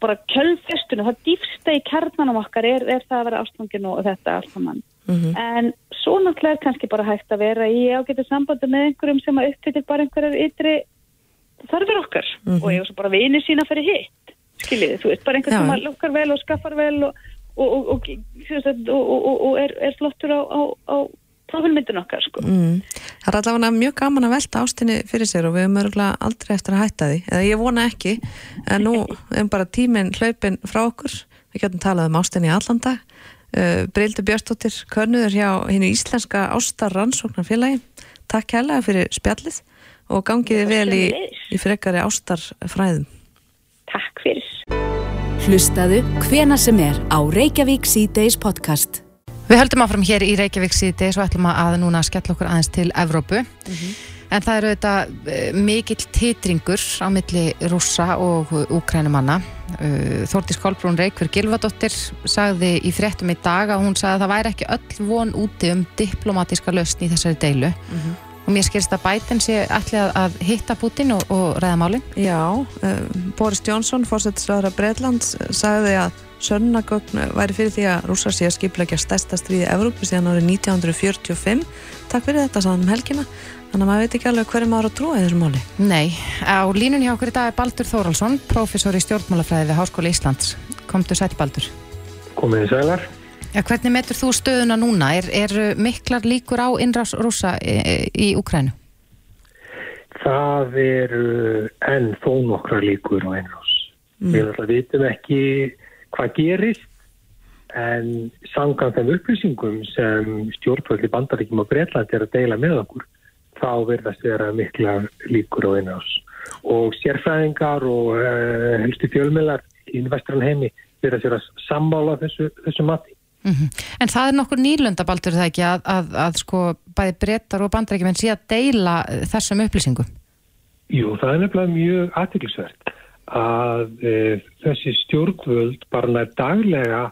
bara kjölfestuna, það dýfsta í kjarnanum okkar er, er það að vera ástfangin og þetta allt saman. Mhm. En svo náttúrulega er kannski bara hægt að vera í ágættu sambandi með einhverjum sem að uppfyllir bara einhverjar ytri þarfir okkar Mhm. og ég svo bara vinið sína fyrir hitt skiljiði, þú veist, bara einhver sem að lukkar vel og skaffar vel og, og, og, og er, er flottur á, á, á profilmyndin okkar sko. Mm. Það er allavega mjög gaman að velta ástinni fyrir sér og við höfum örgulega aldrei eftir að hætta því. Eða ég vona ekki, en nú er bara tíminn hlaupin frá okkur. Við getum talað um ástinni í allan dag. Uh, Brildur Björnstóttir, könnuður hjá hennu íslenska ástar rannsóknarfélagi Takk kærlega fyrir spjallið og gangiði vel í, í frekari ástarfræðum. Takk fyrir. Hlustaðu hvena sem er á Reykjavík C-Days podcast. Við höldum áfram hér í Reykjavík síðdeis og ætlum að núna skella okkur aðeins til Evrópu. En það eru þetta uh, mikill titringur á milli rússa og úkrænumanna. Uh, Þórtís Kolbrún Reykjur Gilvadóttir sagði í fréttum í dag að hún sagði að það væri ekki öll von úti um diplomatíska lausn í þessari deilu. Og mér skilst að Biden sé allir að, að hitta Putin og, og ræða málinn. Já, uh, Boris Johnson, fórsetisraður af Breitlands, sagði að sönnagögn væri fyrir því að rússar sé að skipleggja stærsta stríði Evrópu síðan árið 1945 Takk fyrir þetta saðan um helgina þannig að maður veit ekki alveg hverju maður á að trúa í þessu máli Nei, á línunni hjá okkur í dag er Baldur Þóraldsson, prófessor í stjórnmálafræði við Háskóla Íslands. Komdu sætt Baldur. Komið í sælar. Ja, hvernig metur þú stöðuna núna? Er, er miklar líkur á innrás rúsa í, í Ukrænu? Það eru enn þó nokkra líkur á einrás. Mm. Við alltaf vitum ekki hvað gerist en sangan þeim upplýsingum sem stjórnvöldi bandaríkjum og Breitland er að deila með okkur þá verðast vera mikla líkur á einrás. Og sérfræðingar og uh, helstu fjölmjölar í vestran heimi verðast vera sammála þessu, þessu mati. Mm En það er nokkur nýlöndabaldur það ekki að, að, að sko bæði brettar og bandarækjumenn sé að deila þessum upplýsingum? Jú, það er nefnilega mjög aðtiklisvert að e, þessi stjórnvöld bara nær daglega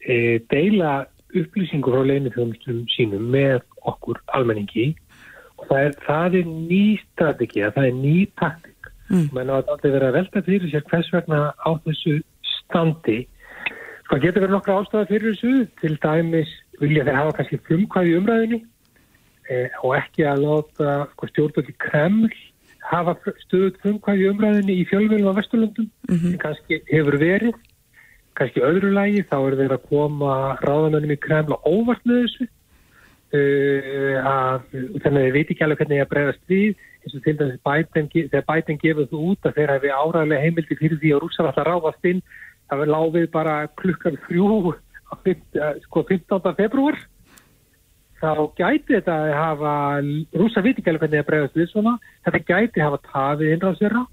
e, deila upplýsingur frá leinithjómsum sínum með okkur almenningi og það er, það er ný strategið, það er ný taktik. Mm. Menn á að aldrei vera að velta fyrir sér hvers vegna á þessu standi Það getur verið nokkra ástæða fyrir þessu, til dæmis vilja þeir hafa kannski frumkvæði í umræðinni eh, og ekki að láta sko, stjórnvöldi Kreml hafa stöðut frumkvæði umræðinni í fjölmjölum á Vesturlundum sem kannski hefur verið. Kannski öðru lagi þá er þeir að koma ráðamönnum í Kreml og óvart með þessu uh, að, þannig að þeir veit ekki alveg hvernig ég að bregðast við eins og til dæmis ge- þegar Biden gefur þú út að þeir hafi áræðilega heimildi fyrir því að rússar alltaf ráðast inn það var láfið bara klukkan þrjú á fimm- eh, sko 15. februar þá gæti þetta að hafa rúsa viti ekki alveg hvernig það bregðast við svona þetta gæti hafa tafið innráð þeirra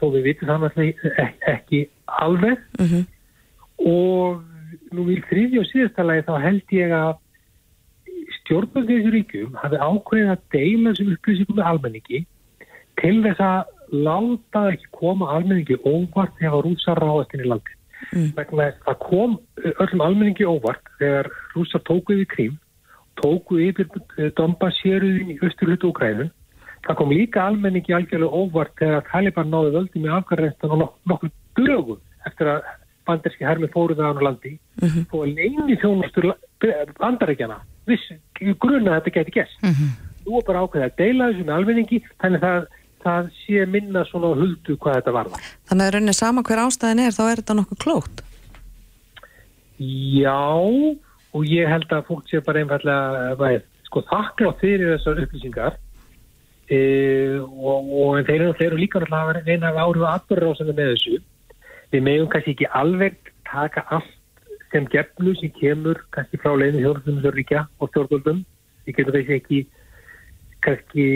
þó við vitum það náttúrulega ekki, alveg Mhm. og nú í þriðja og síðasta lagi þá held ég að stjórnvöldi þessu ríkjum hafi ákveðið að deila þessum upplýsingum með almenningi til þess að láta ekki koma almenningi óvart þegar rússar ráðast inn í landi. Mm. Að það kom öllum almenningi óvart þegar rússar tóku yfir krím, tóku yfir Donbass-sjöruðin í austurlutu Ukrænu. Það kom líka almenningi algjörlega óvart þegar Taliban náði völdum í afgarrestan og nok nokkur dögum eftir að banderski hermi fóru það á landi. Mhm. og leini þjónustur bandaríkjana viss grunna að þetta geti gæst nú er bara ákveðið að deila þessu með almenningi þannig að það, það sé minna svona huldu hvað þetta varða Þannig að rauninni sama hver ástæðin er þá er þetta nokkuð klókt. Já og ég held að fólk sé bara einfallega væð, sko þakklátt fyrir þessar upplýsingar. E, og, og þeir eru, þeir eru líka náttúrulega að vera reyna að árifa atbyrðarásandi með þessu. Við megum kannski ekki alveg taka allt sem gefnu sem kemur kannski frá leiðinu þjóðnum þessar ríkja og stjórnvöldum. Við getum þessi ekki kannski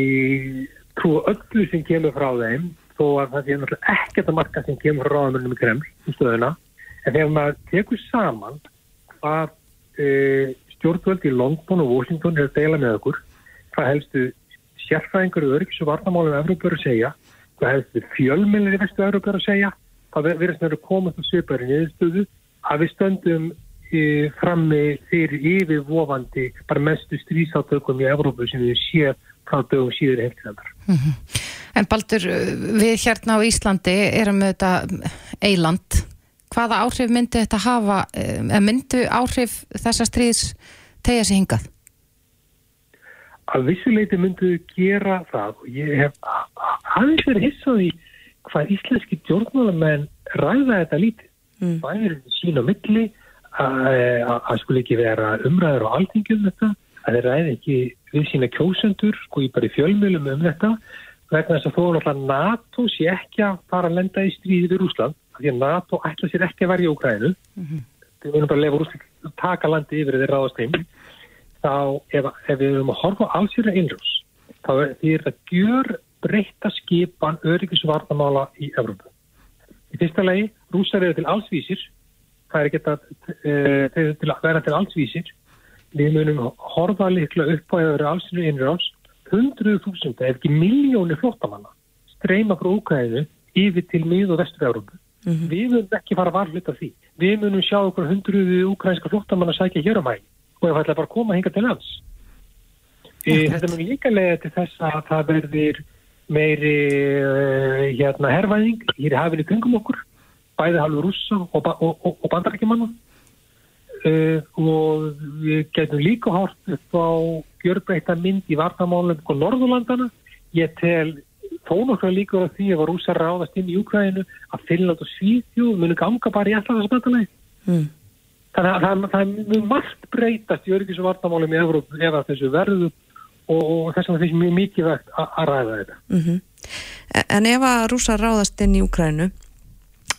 trúa öllu sem kemur frá þeim þó að það sé náttúrulega ekkert að marka sem kemur frá ráðamönnum í Kreml í stöðuna. En þegar maður tekur saman hvað e, stjórnvöld í London og Washington er að deila með okkur. Hvað helstu sérfræðingur og öryggis og varnamálum Evrópur að segja? Hvað helstu fjölmennir í vestu Evrópur að segja? Það verðast að vera komað til svipari niðurstöðu? Að við stöndum e, frammi fyrir yfirvofandi bara mestu strísátökum í Evrópu sem við séð frá dögum síður heimtildar. En Baldur, við hérna á Íslandi erum með þetta eiland. Hvaða áhrif myndi þetta hafa, eh, eða myndu áhrif þessa stríðs tegja sig hingað? Að vissuleiti myndu gera það og ég hef aðeins verið hissað í hvað íslenski djórnmálamenn ræða þetta lítið. Mm. Það er sín á milli að að skuli ekki vera umræður á alþingjum þetta, að þeir ræði ekki við sína kjósendur, sko ég bara í fjölmjölum um þetta, vegna þess að þó er náttúrulega NATO sé ekki að fara að lenda í stríði við Rúsland, því að NATO ætla sér ekki að verja Úkrænu, við munum bara að lefa að taka landi yfir þeir ráðast heim, þá ef, ef við erum að horfa á allsýra innrús, þá er það gjör breyta skipan öryggisvarnamála í Evrópu. Í fyrsta lagi, rússar eru til allsvísir, það er ekki að e, til að vera til allsvísir, við munum horfa líkla upp á að vera allsýra innrús, hundruðu þúsunda, ef ekki miljóni flottamanna streyma frá Úkræðinu yfir til mið- og vestur-Európu. Við munum ekki fara varhlut af því. Við munum sjá okkur hundruðu úkrænska flottamanna sækja hér á mæ og ef ætla bara að koma hinga til lands. E, þetta mun líka lega til þess að það verðir meiri uh, hérna herrvæðing hér í hafinu kringum okkur bæði halvu rússa og, ba- og, og, og bandarækjumanna uh, og við getum líka hort upp á gjörbreyta mynd í vartamálum og Norðurlandana. Ég tel þó nokkra líka á því ef að rússar ráðast inn í Úkræðinu að Finnland og Svíþjóð munu ganga bara í alltaf þessu bandalagi. Mm. Þannig að það, það mjög margt breytast í öryggis og vartamálum í Evróp ef að þessu verður og, og þess vegna finnst mjög mikið vegt að ræða þetta. Mm En ef að rússar ráðast inn í Úkrænu,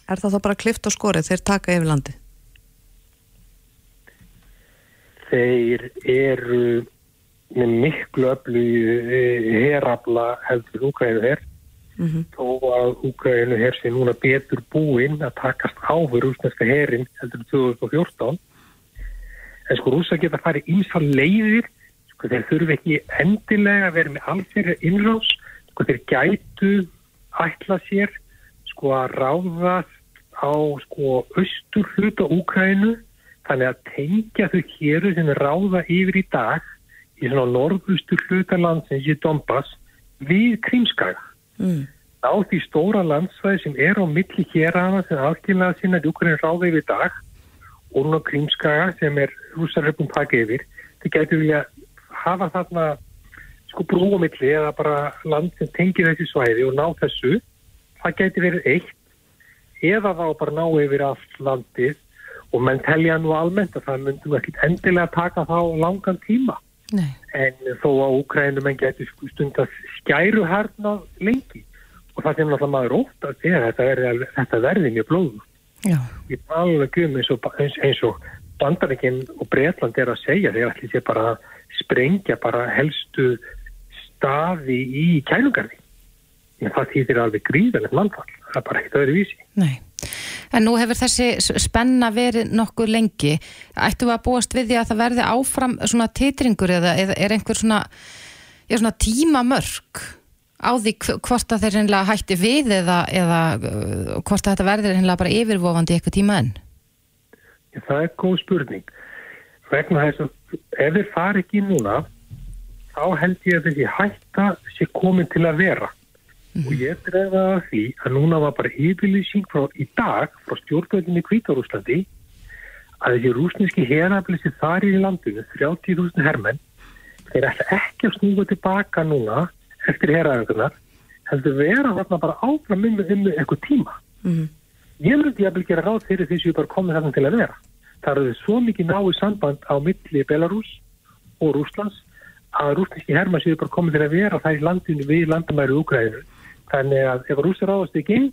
er það þá bara klift og skorið þeir taka yfir landi? þeir eru með miklu öllu herabla heldur Úkrænu her Mm þó að Úkrænu her sé núna betur búinn að takast á fyrir rúsneska herin heldur 2014 en sko rúsa geta farið ímsa leiðir. Sko þeir þurfi ekki endilega að vera með alþýrja innrás. Sko þeir gætu ætla sér sko að ráðast á sko austur hluta Úkrænu þannig að tengja þau héru sem ráða yfir í dag í svona norðustur hluta landsins í Donbass við Krímskaga. Mm. Á því stóra landsvæði sem er á milli hérana sem aðskilnaða sinna Úkrænu ráða yfir dag og núna Krímskaga sem er rússaröfum taka yfir. Þið getur vilja hafa þarna sko brú á milli eða bara land sem tengir þessi svæði og ná þessu. Það getur verið eitt eða þá bara ná yfir allt landið og menn telja nú almennt að það myndum ekki endilega taka þá langan tíma Nei. en þó að Úkrænum menn getur stund að skæru herna lengi og það sem náttúrulega maður ótt að þetta verði, þetta verði mjög blóðum Já. ég tala ekki um eins og, og Bandaríkinn og Breitland er að segja þegar ætli sé bara að sprengja bara helstu staði í kælugarði en það þýðir alveg gríðalegt mannfall það er bara ekkert öðru vísi Nei. En nú hefur þessi spenna verið nokkuð lengi. Ættum við að búast við því að það verði áfram svona titringur eða, eða er einhver svona, já, svona tímamörk á því hv- hvort að þeir reynilega hætti við eða, eða uh, hvort að þetta verði reynilega bara yfirvofandi eitthvað tíma enn? Það er góð spurning. Vegna þess að ef þeir fari ekki núna, þá held ég að þessi hætta sé komin til að vera. Og ég drefa að því að núna var bara yfirlýsing frá í dag frá stjórnvöldinni Kvítarúslandi að þessi rúsneski herafli sem þar í landinu, 30.000 hermenn, þeir ætla ekki að snúga tilbaka núna eftir herafökunar, heldur vera þarna bara áfram um, eitthvað tíma. Mm. Ég myndi að gera ráð fyrir þessu bara komið þarna til að vera. Það eru svo mikið náið samband á milli Belarus og Rúslands að rúsneski herma séu bara komið til að vera það í landinu við landamæri Úgræðinu. Þannig að ef rúsar ráðast ekki inn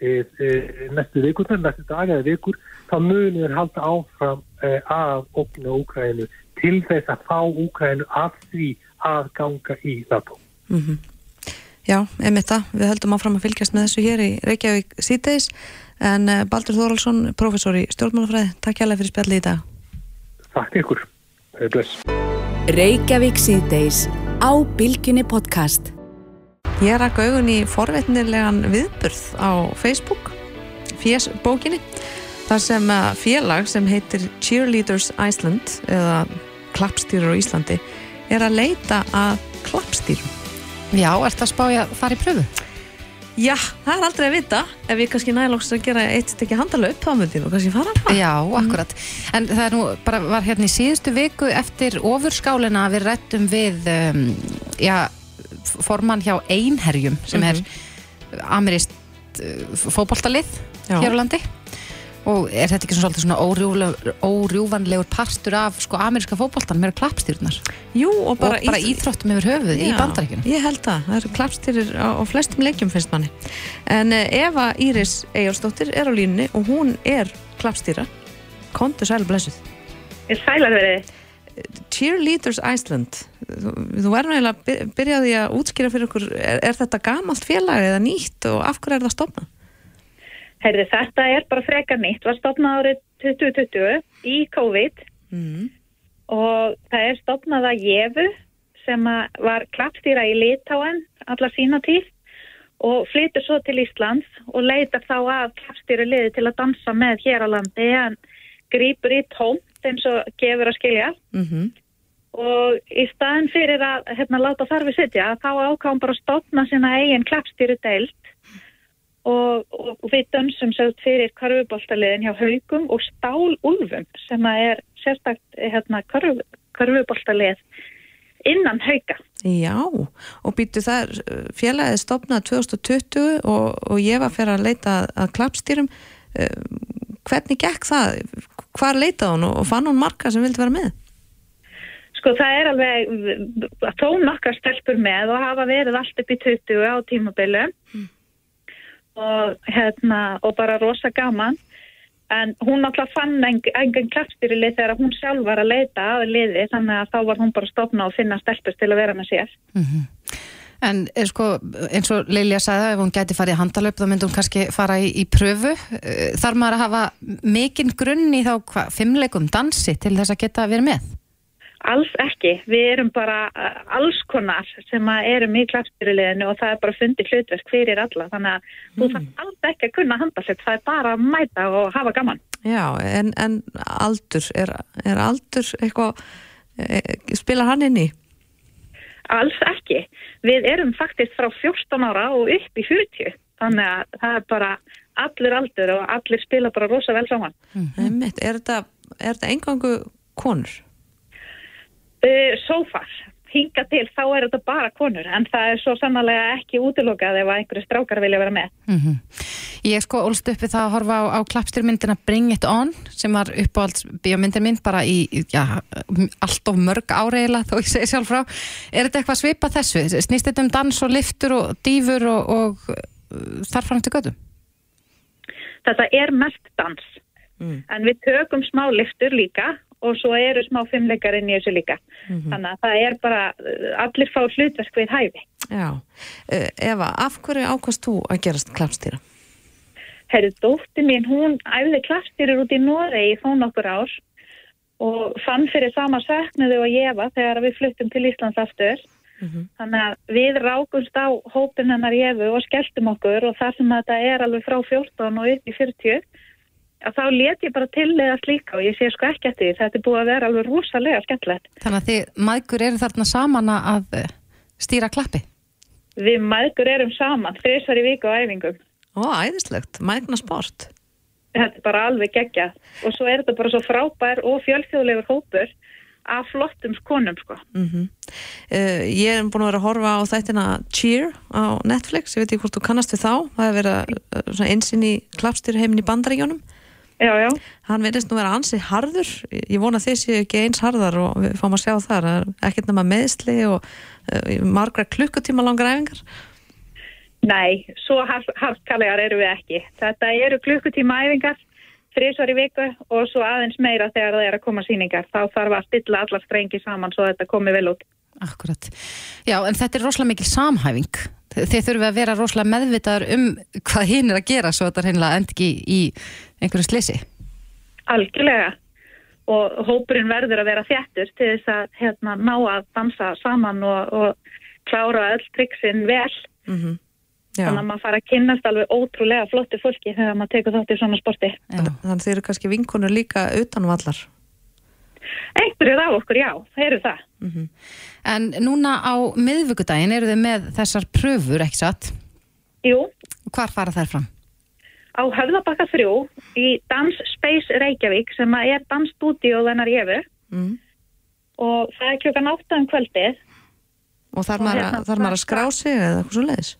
e, e, næstu vikurnar, næstu dag eða vikur, þá munir þeir halda áfram e, að opna Úgræðinu til þess að fá Úgræðinu af því að ganga í NATO. Mm Já, einmitt það. Við höldum áfram að fylgjast með þessu hér í Reykjavík síðdeis en eh, Baldur Þóraldsson, professor í stjórnmálafræði, takk hjálpa fyrir spjalli í dag. Takk ykkur. Bless. Reykjavík síðdeis á Bilginni podcast. Ég rakk augun í forvetnilegan viðburð á Facebook, fésbókinni, þar sem félag sem heitir Cheerleaders Iceland eða klappstýrur á Íslandi er að leita að klappstýrum. Já, ert að spája að fara í pröfu? Já, það er aldrei að vita ef við kannski nælóks að gera eitt stekki handalöp þá myndum við kannski fara að Já, akkurat. En það nú bara var hérna í síðustu viku eftir ofurskálina að við rættum við um, já, formann hjá Einherjum sem er amirist uh, fótboltalið Já. hér á landi og er þetta ekki svona, órjúvanlegur partur af sko ameríska fótboltan með klappstýrnar Jú, og bara, bara, íþróttum yfir höfuð í Já, bandaríkjunum Ég held það, það eru klappstýrir á, á flestum leikjum finnst manni. En uh, Eva Íris Eyjálsdóttir er á línunni og hún er klappstýra. Kontu sæl blessuð. Cheerleaders Iceland, þú, þú verður eiginlega að by- byrja því að útskýra fyrir okkur, er, er þetta gamalt félag eða nýtt og af hverju er það stofnað? Herði, þetta er bara frekar nýtt, var stopnað árið 2020 í COVID Mm. og það er stopnað að Jefu sem að var klappstýra í Litáen allar sína tíð og flytur svo til Íslands og leitar þá að klappstýru liði til að dansa með hér á landi en grýpur í tómt eins og gefur að skilja. Mm og í staðin fyrir að hérna, láta þarfi sitja þá ákváðum bara að stopna sína eigin klappstýru deilt og, og við dönsum sögð fyrir körfuboltaliðin hjá haugum og stálúlfum sem er sérstakt hérna, körf, körfuboltalið innan hauga. Já, og býtu þar félagið stopnað 2020 og, og ég var fyrir að leita að, að klappstýrum hvernig gekk það? Hvar leitaði hún og fann hún marga sem vildi vera með? Sko það er alveg þó nokkar stelpur með og hafa verið allt upp í 20 á tímabilu mm. og hérna og bara rosa gaman en hún alltaf fann engin klappstýrili þegar hún sjálf var að leita að liði þannig að þá var hún bara stopna og finna stelpur til að vera með sér. Mm -hmm. En er sko, eins og Leilja sagði ef hún gæti farið í handalöp þá myndi hún kannski fara í, í pröfu. Eh, þarf maður að hafa mikinn grunn í þá hva, fimmleikum dansi til þess að geta verið með? Alls ekki. Við erum bara uh, alls konar sem erum í klappstýruleginu og það er bara fundið hlutverk fyrir alla. Þannig að mm. þú þarf alls ekki að kunna handalöp. Það er bara að mæta og hafa gaman. Já, en, en aldur, er, er aldur eitthvað, spilar hann inn í? Alls ekki. Við erum faktist frá 14 ára og upp í 40. Þannig að það er bara allir aldur og allir spila bara rosa vel saman. Mm -hmm. Er þetta, þetta engangu konur? Uh, so far hinga til þá er þetta bara konur en það er svo sannlega ekki útilokað ef einhverju strákar vilja vera með mm -hmm. Ég sko ólst uppi það að horfa á, á klappstyrmyndina Bring It On sem var uppáhalds bíómyndir minn bara í já, allt of mörg áreila þó ég segi sjálf frá Er þetta eitthvað svipa þessu? Snýst þetta um dans og liftur og dýfur og, og uh, þarfram til götu? Þetta er mest dans mm. en við tökum smá liftur líka og svo eru smá fimmleikarinn í þessu líka. Mm -hmm. Þannig að það er bara, allir fá hlutverk við hæfi. Já. Uh, Eva, af hverju ákast þú að gerast klappstýra? Herri, dótti mín, hún æfði klappstýrir út í Noregi í þón okkur ár og fann fyrir sama söknuðu og ég var þegar við fluttum til Íslands aftur. Mm -hmm. Þannig að við rákumst á hópin hennar Jefu og skelltum okkur og þar sem þetta er alveg frá 14 og upp í 40 að þá let ég bara tillega slíka og ég sé sko ekki eftir því þetta er búið að vera alveg rúsalega skemmtilegt. Þannig að þið maðgur eru þarna saman að eh, stýra klappi? Við maðgur erum saman, þrísvar í viku á æfingum. Ó, æðislegt, maðgna sport. Þetta er bara alveg gegja og svo er þetta bara svo frábær og fjölþjóðlegur hópur af flottum konum sko. Mm -hmm. uh, ég er búin að vera að horfa á þættina Cheer á Netflix, ég veit ekki hvort þú kannast við þá, það er verið einsinn í klappstýri heimin í bandaríjónum Já, já. Hann verðist nú vera ansið harður, ég vona þessi ekki eins harðar og við fáum að sjá þar, ekkert nema meðsli og uh, margra klukkutíma langar æfingar. Nei, svo harðkallegar eru við ekki. Þetta eru klukkutíma æfingar, þrísvar í viku og svo aðeins meira þegar það er að koma síningar. Þá þarf að stilla allar strengi saman svo þetta komi vel út. Akkurat. Já, en þetta er rosalega mikil samhæfing. Þeir þurfu að vera rosalega meðvitaður um hvað hinn er að gera svo þetta er hennilega end ekki í einhverju slisi. Algjörlega. Og hópurinn verður að vera þjættur til þess að hérna, ná að dansa saman og, og klára öll triksinn vel. Mm -hmm. Þannig að maður fara að kynast alveg ótrúlega flotti fólki þegar maður tekur þátt í svona sporti. Já. Þannig þeir eru kannski vinkonur líka utanvallar. Einhverjur á okkur, já, það eru það. Mm -hmm. En núna á miðvíkudaginn eru þið með þessar pröfur, ekki satt? Jú. Hvar fara þær fram? Á Höfðabakka 3 í Dance Space Reykjavík sem er dansstúdíu þennar jefu mm. og það er klukkan 8 um kvöldið. Og þarf maður hérna, að, að skrá sig eða eitthvað svo leiðis?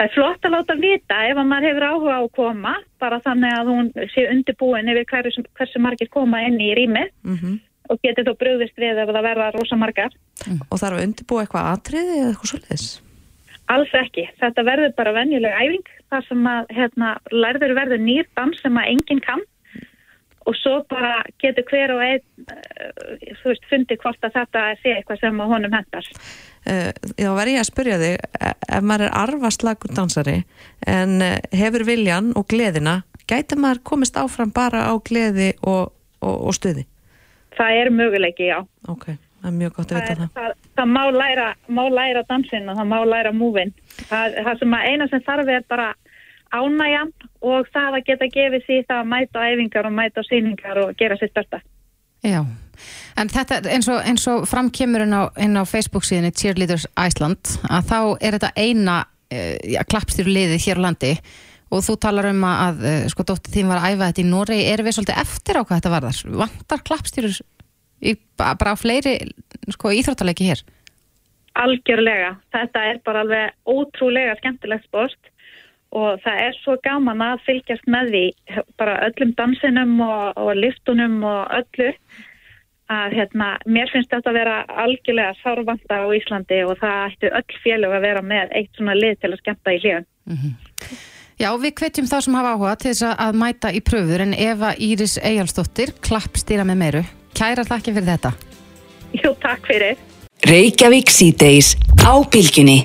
Það er flott að láta vita ef maður hefur áhuga á að koma, bara þannig að hún sé undirbúin yfir hversu, hversu margir koma inn í rýmið. Mm -hmm og getur þá bröðist við ef það verða rosa margar. Mm. Og þarf að undirbúa eitthvað atriði eða eitthvað svolítið? Alls ekki. Þetta verður bara venjuleg æfing þar sem að hérna, lærður verður nýr dans sem að enginn kann og svo bara getur hver og einn uh, þú veist, fundi hvort að þetta sé eitthvað sem honum hendar. Uh, já, verður ég að spyrja þig e, ef maður er arvaslagur dansari en uh, hefur viljan og gleðina, gæti maður komist áfram bara á gleði og, og, og stuði? Það er möguleiki, já. Ok, það er mjög gott að vita það. Það, það, það má, læra, má læra dansin og það má læra múvin. Það, það sem eina sem þarf er bara ánægjan og það að geta gefið því það að mæta æfingar og mæta síningar og gera sér störta. Já, en þetta eins og, eins og framkemur inn á, á Facebook síðan í Cheerleaders Iceland að þá er þetta eina uh, klappstýru liðið hér á landi og þú talar um að uh, sko dóttir þín var að æfa þetta í Noregi erum við svolítið eftir á hvað þetta varðar vantar klappstýrur í, ba- bara á fleiri sko íþróttalegi hér Algjörlega. Þetta er bara alveg ótrúlega skemmtilegt sport og það er svo gaman að fylgjast með því bara öllum dansinum og, og liftunum og öllu að hérna, mér finnst þetta að vera algjörlega sárvanda á Íslandi og það ættu öll félög að vera með eitt svona lið til að skemmta í hljóðan. Já, við hvetjum þá sem hafa áhuga til þess að- mæta í pröfur en Eva Íris Eyjálsdóttir klappstýra með meiru kæra þakki fyrir þetta Jú, takk fyrir. Reykjavík síðdeis á bylgjunni.